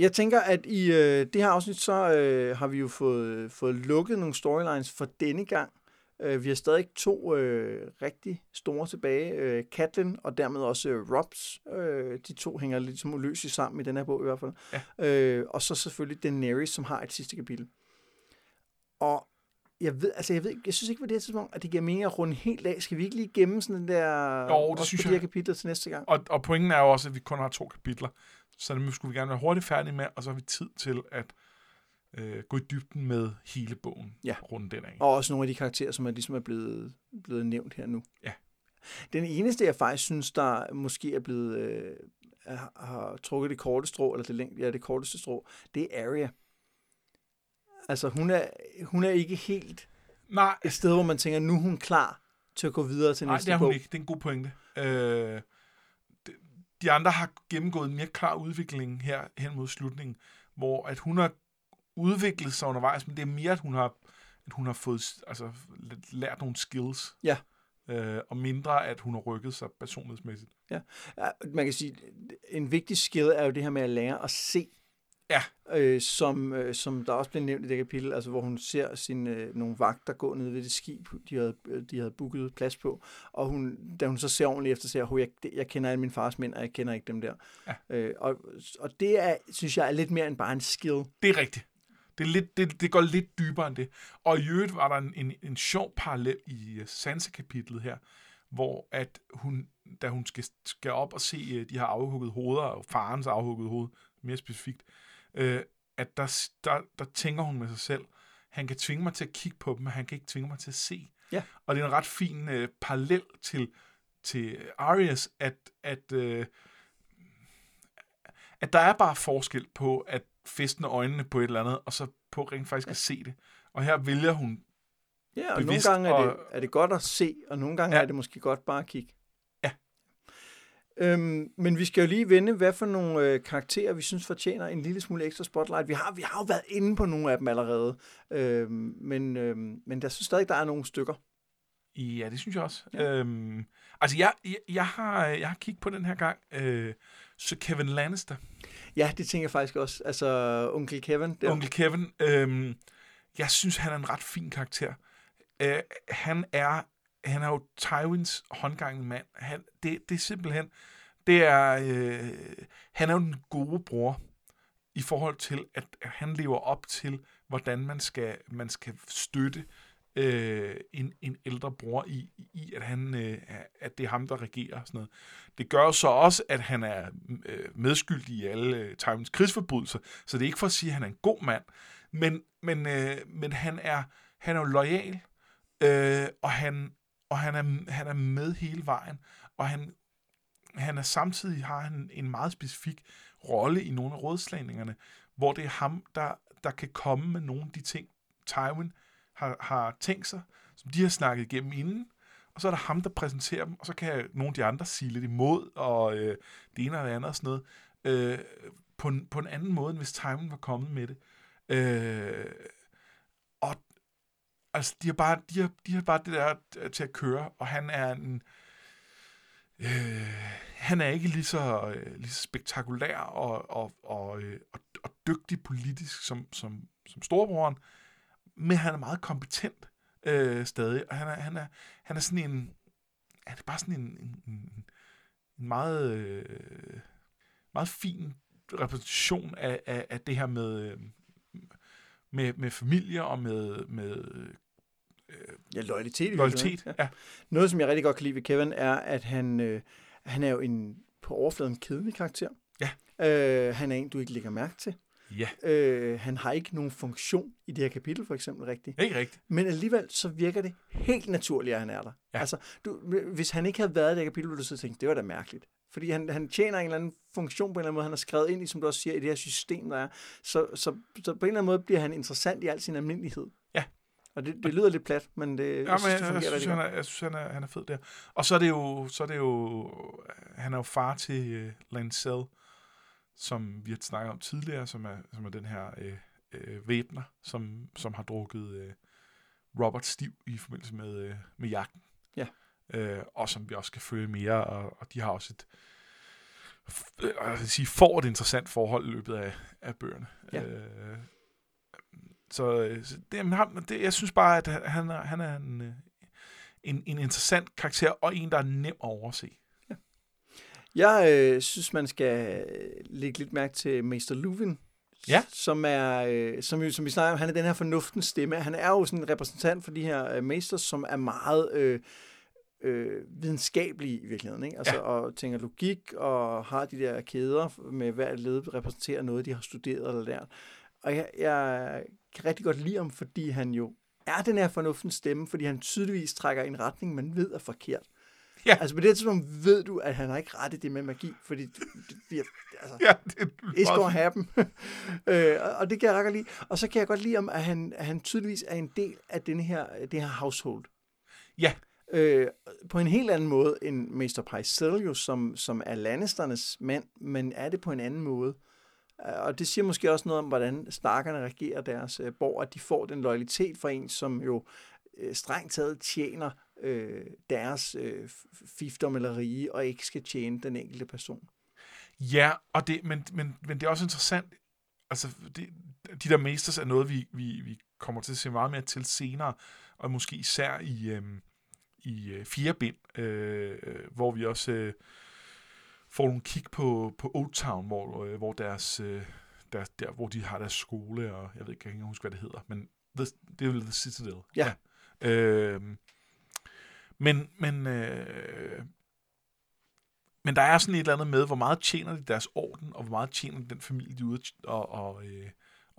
Jeg tænker, at i øh, det her afsnit, så øh, har vi jo fået, fået lukket nogle storylines for denne gang. Øh, vi har stadig to øh, rigtig store tilbage. Øh, Catelyn og dermed også øh, Robs. Øh, de to hænger lidt som uløseligt sammen i den her bog i hvert fald. Ja. Øh, og så selvfølgelig Daenerys, som har et sidste kapitel. Og jeg ved, altså jeg ved, jeg synes ikke på det her tidspunkt, at det giver mening at runde helt af. Skal vi ikke lige gemme sådan den der, Jo, det synes de jeg. kapitler til næste gang? og, og pointen er jo også, at vi kun har to kapitler. Så det skulle vi gerne være hurtigt færdige med, og så har vi tid til at øh, gå i dybden med hele bogen. Ja. Runde den af. Og også nogle af de karakterer, som er ligesom er blevet, blevet nævnt her nu. Ja. Den eneste, jeg faktisk synes, der måske er blevet øh, har, trukket det korte strå, eller det, læng- ja, det korteste strå, det er Arya. Altså, hun er, hun er ikke helt Nej, et sted, hvor man tænker, nu er hun klar til at gå videre til Nej, næste det er hun bog. ikke. Det er en god pointe. Øh, de, andre har gennemgået en mere klar udvikling her hen mod slutningen, hvor at hun har udviklet sig undervejs, men det er mere, at hun har, at hun har fået altså, lært nogle skills. Ja. Øh, og mindre, at hun har rykket sig personlighedsmæssigt. Ja, man kan sige, en vigtig skill er jo det her med at lære at se. Ja. Øh, som, øh, som der også blev nævnt i det kapitel, altså hvor hun ser sin, øh, nogle vagter gå ned ved det skib, de havde, øh, de havde booket plads på, og hun, da hun så ser ordentligt efter, siger, jeg, det- jeg kender alle mine fars mænd, og jeg kender ikke dem der. Ja. Øh, og, og det er, synes jeg er lidt mere end bare en skill. Det er rigtigt. Det, er lidt, det, det går lidt dybere end det. Og i øvrigt var der en, en, en sjov parallel i øh, Sansa-kapitlet her, hvor at hun, da hun skal, skal op og se øh, de her afhugget hoveder, og farens afhugget hoved, mere specifikt, øh, at der, der, der tænker hun med sig selv, han kan tvinge mig til at kigge på dem, men han kan ikke tvinge mig til at se. Ja. Og det er en ret fin øh, parallel til, til Arias, at, at, øh, at der er bare forskel på at festne øjnene på et eller andet, og så på rent faktisk ja. at se det. Og her vælger hun Ja, og Bevidst nogle gange er det, og- er det godt at se, og nogle gange ja. Ja. er det måske godt bare at kigge. Øhm, men vi skal jo lige vende, hvad for nogle øh, karakterer, vi synes fortjener en lille smule ekstra spotlight. Vi har, vi har jo været inde på nogle af dem allerede, øhm, men, øhm, men jeg synes stadig, der er nogle stykker. Ja, det synes jeg også. Ja. Øhm, altså, jeg, jeg, jeg, har, jeg har kigget på den her gang, øh, så Kevin Lannister, Ja, det tænker jeg faktisk også. Altså, onkel Kevin. Der. onkel Kevin, øh, jeg synes, han er en ret fin karakter. Øh, han er han er jo Tywins håndgangende mand. Han, det, det er simpelthen, det er, øh, han er jo den gode bror i forhold til, at han lever op til, hvordan man skal, man skal støtte øh, en, en ældre bror i, i at, han, øh, at det er ham, der regerer. og Sådan noget. Det gør så også, at han er øh, medskyldig i alle øh, Tywins krigsforbrydelser, så det er ikke for at sige, at han er en god mand, men, men, øh, men han, er, han er jo lojal, øh, og, han, og han, er, han er med hele vejen, og han, han er samtidig har han en meget specifik rolle i nogle af rådslagningerne, hvor det er ham, der, der kan komme med nogle af de ting, Tywin har, har tænkt sig, som de har snakket igennem inden, og så er der ham, der præsenterer dem, og så kan nogle af de andre sige lidt imod, og øh, det ene og det andet og sådan noget, øh, på, en, på en anden måde, end hvis Tywin var kommet med det. Øh, altså, de har, bare, de, har, de har bare det der øh, til at køre, og han er en... Øh, han er ikke lige så, øh, lige så spektakulær og, og, og, øh, og, og dygtig politisk som, som, som storebroren, men han er meget kompetent øh, stadig, og han er, han er, han er sådan en, han er bare sådan en, en, en, en meget, øh, meget fin repræsentation af, af, af det her med, øh, med, med familie og med, med øh, Ja, loyalitet. loyalitet. virkeligheden, Ja. Noget, som jeg rigtig godt kan lide ved Kevin, er, at han, øh, han er jo en på overfladen kedelig karakter. Ja. Øh, han er en, du ikke lægger mærke til. ja, Øh, han har ikke nogen funktion i det her kapitel, for eksempel, rigtigt. ikke rigtigt. Men alligevel, så virker det helt naturligt, at han er der. Ja. Altså, du, hvis han ikke havde været i det her kapitel, ville du så tænke, det var da mærkeligt. Fordi han, han tjener en eller anden funktion på en eller anden måde, han har skrevet ind i, som du også siger, i det her system, der er. Så, så, så på en eller anden måde bliver han interessant i al sin almindelighed. Ja. Og det, det lyder lidt plat, men det, Ja, jeg men synes, jeg, det jeg, fungerer synes, han er, jeg synes, han er, han er fed der. Og så er det jo, så er det jo han er jo far til uh, Lancel, som vi har snakket om tidligere, som er, som er den her øh, øh, væbner, som, som har drukket øh, Robert Stiv i forbindelse med, øh, med jagten. Ja. Øh, og som vi også skal følge mere, og, og de har også et øh, jeg vil sige, får et interessant forhold i løbet af, af bøgerne. Ja. Øh, så, øh, så det, ham- det, jeg synes bare, at han er, han er en, øh, en, en interessant karakter, og en, der er nem at overse. Jeg øh, synes, man skal lægge lidt mærke til Mester Luvin, Ja. som er, øh, som, jo- som vi snakker om, han er den her fornuftens stemme. Han er jo sådan en repræsentant for de her øh, masters, som er meget øh, øh, videnskabelige i virkeligheden, ikke? Altså, Ja. og tænker logik, og har de der kæder med hver led repræsenterer noget, de har studeret eller lært. Og jeg, jeg kan rigtig godt lide ham, fordi han jo er den her fornuftens stemme, fordi han tydeligvis trækker i en retning, man ved er forkert. Ja. Altså på det tidspunkt ved du, at han har ikke ret i det med magi, fordi det, det, altså, Ja, det er It's gonna happen. øh, og- og det kan jeg godt lide. Og så kan jeg godt lide, om, at han, at han tydeligvis er en del af denne her, det her household. Ja. Øh, på en helt anden måde end Mester Pycelle, som, som er Lannisternes mand, men er det på en anden måde. Øh, og det siger måske også noget om, hvordan Starkerne regerer deres øh, borg, at de får den loyalitet fra en, som jo øh, strengt taget tjener øh, deres øh, fifdom eller rige, og ikke skal tjene den enkelte person. Ja, og det, men, men, men det er også interessant, altså det, de der masters er noget, vi, vi, vi kommer til at se meget mere til senere, og måske især i, øhm, i øh, fire bind, øh, hvor vi også øh, får nogle kig på, på Old Town, hvor, øh, hvor deres, øh, der, der, hvor de har deres skole, og jeg ved ikke, jeg kan ikke huske, hvad det hedder, men the, det er jo The Citadel. Ja. ja. Øh, men, men øh, men der er sådan et eller andet med, hvor meget tjener de deres orden, og hvor meget tjener den familie, de er ude og, og, øh,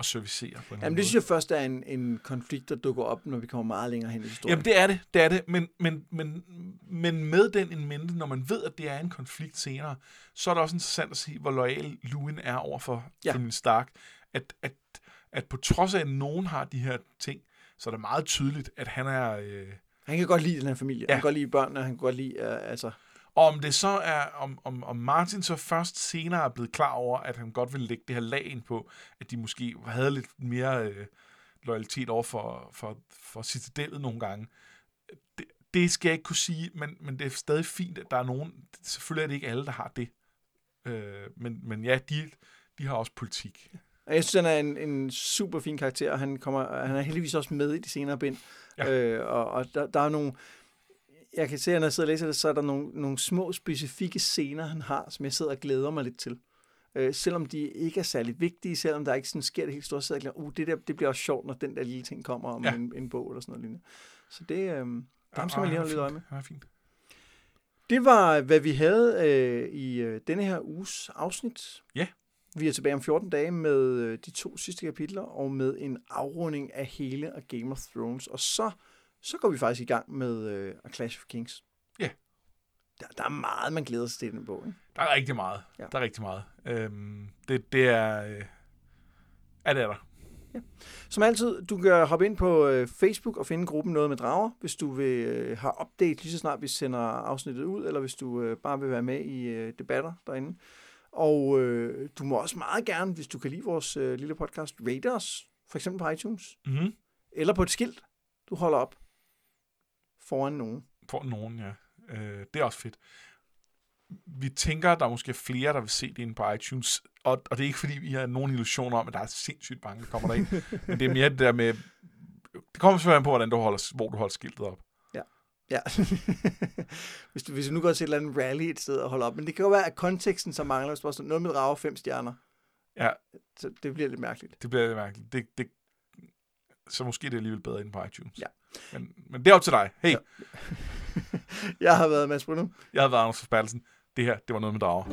og servicere på en Jamen, det synes jeg først er en, en konflikt, der dukker op, når vi kommer meget længere hen i historien. Jamen, det er det, det er det, men, men, men, men med den en mente, når man ved, at det er en konflikt senere, så er det også interessant at se, hvor lojal Luin er over for Ja. familien Stark. At, at, at på trods af, at nogen har de her ting, så er det meget tydeligt, at han er... Øh, Han kan godt lide den her familie. Ja. Han kan godt lide børnene, han kan godt lide, uh, altså... Og om det så er, om, om, om Martin så først senere er blevet klar over, at han godt ville lægge det her lag ind på, at de måske havde lidt mere øh, loyalitet over for, for, for citadellet nogle gange. Det, det skal jeg ikke kunne sige, men, men det er stadig fint, at der er nogen, selvfølgelig er det ikke alle, der har det. Øh, men, men ja, de, de har også politik. Jeg synes, han er en, en super fin karakter, og han, kommer, han er heldigvis også med i de senere bind. Ja. Øh, og og der, der er nogle... Jeg kan se, at når jeg sidder og læser det, så er der nogle, nogle små, specifikke scener, han har, som jeg sidder og glæder mig lidt til. Øh, selvom de ikke er særlig vigtige, selvom der ikke sådan sker det helt store, så jeg uh, det, der, det bliver også sjovt, når den der lille ting kommer om Ja. ja. en, en bog eller sådan noget lignende. Så det, øh, dem Ja, skal man lige han er holde lidt øje med. Er fint. Det var, hvad vi havde øh, i øh, denne her uges afsnit. Ja. Vi er tilbage om 14 dage med øh, de to sidste kapitler, og med en afrunding af hele af Game of Thrones. Og så, så går vi faktisk i gang med øh, A Clash of Kings. Ja. Der, der er meget, man glæder sig til den bog. Ikke? Der er rigtig meget. Ja. Der er rigtig meget. Øhm, det, det er... Øh, ja, det er der. Som altid, du kan hoppe ind på øh, Facebook og finde gruppen Noget med Drager, hvis du vil øh, have update lige så snart vi sender afsnittet ud, eller hvis du øh, bare vil være med i øh, debatter derinde. Og øh, du må også meget gerne, hvis du kan lide vores øh, lille podcast, rate os, for eksempel på iTunes, Mm-hmm. eller på et skilt, du holder op foran nogen. For nogen, ja. Øh, det er også fedt. Vi tænker, at der er måske flere, der vil se det inde på iTunes, og, og det er ikke, fordi vi har nogen illusioner om, at der er sindssygt mange, der kommer derind. men det er mere det der med... Det kommer selvfølgelig på, hvordan du holder, hvor du holder skiltet op. Ja. hvis, du, hvis du nu går til et eller andet rally et sted og holder op. Men det kan jo være, at konteksten så mangler, hvis du bare sådan noget med drager fem stjerner. Ja. Så det bliver lidt mærkeligt. Det bliver lidt mærkeligt. Det, det, så måske det er alligevel bedre end på iTunes. Ja. Men, men det er op til dig. Hey, Ja. Jeg har været Mads Brunum. jeg har været Anders Forsbergelsen. Det her, det var noget med drager.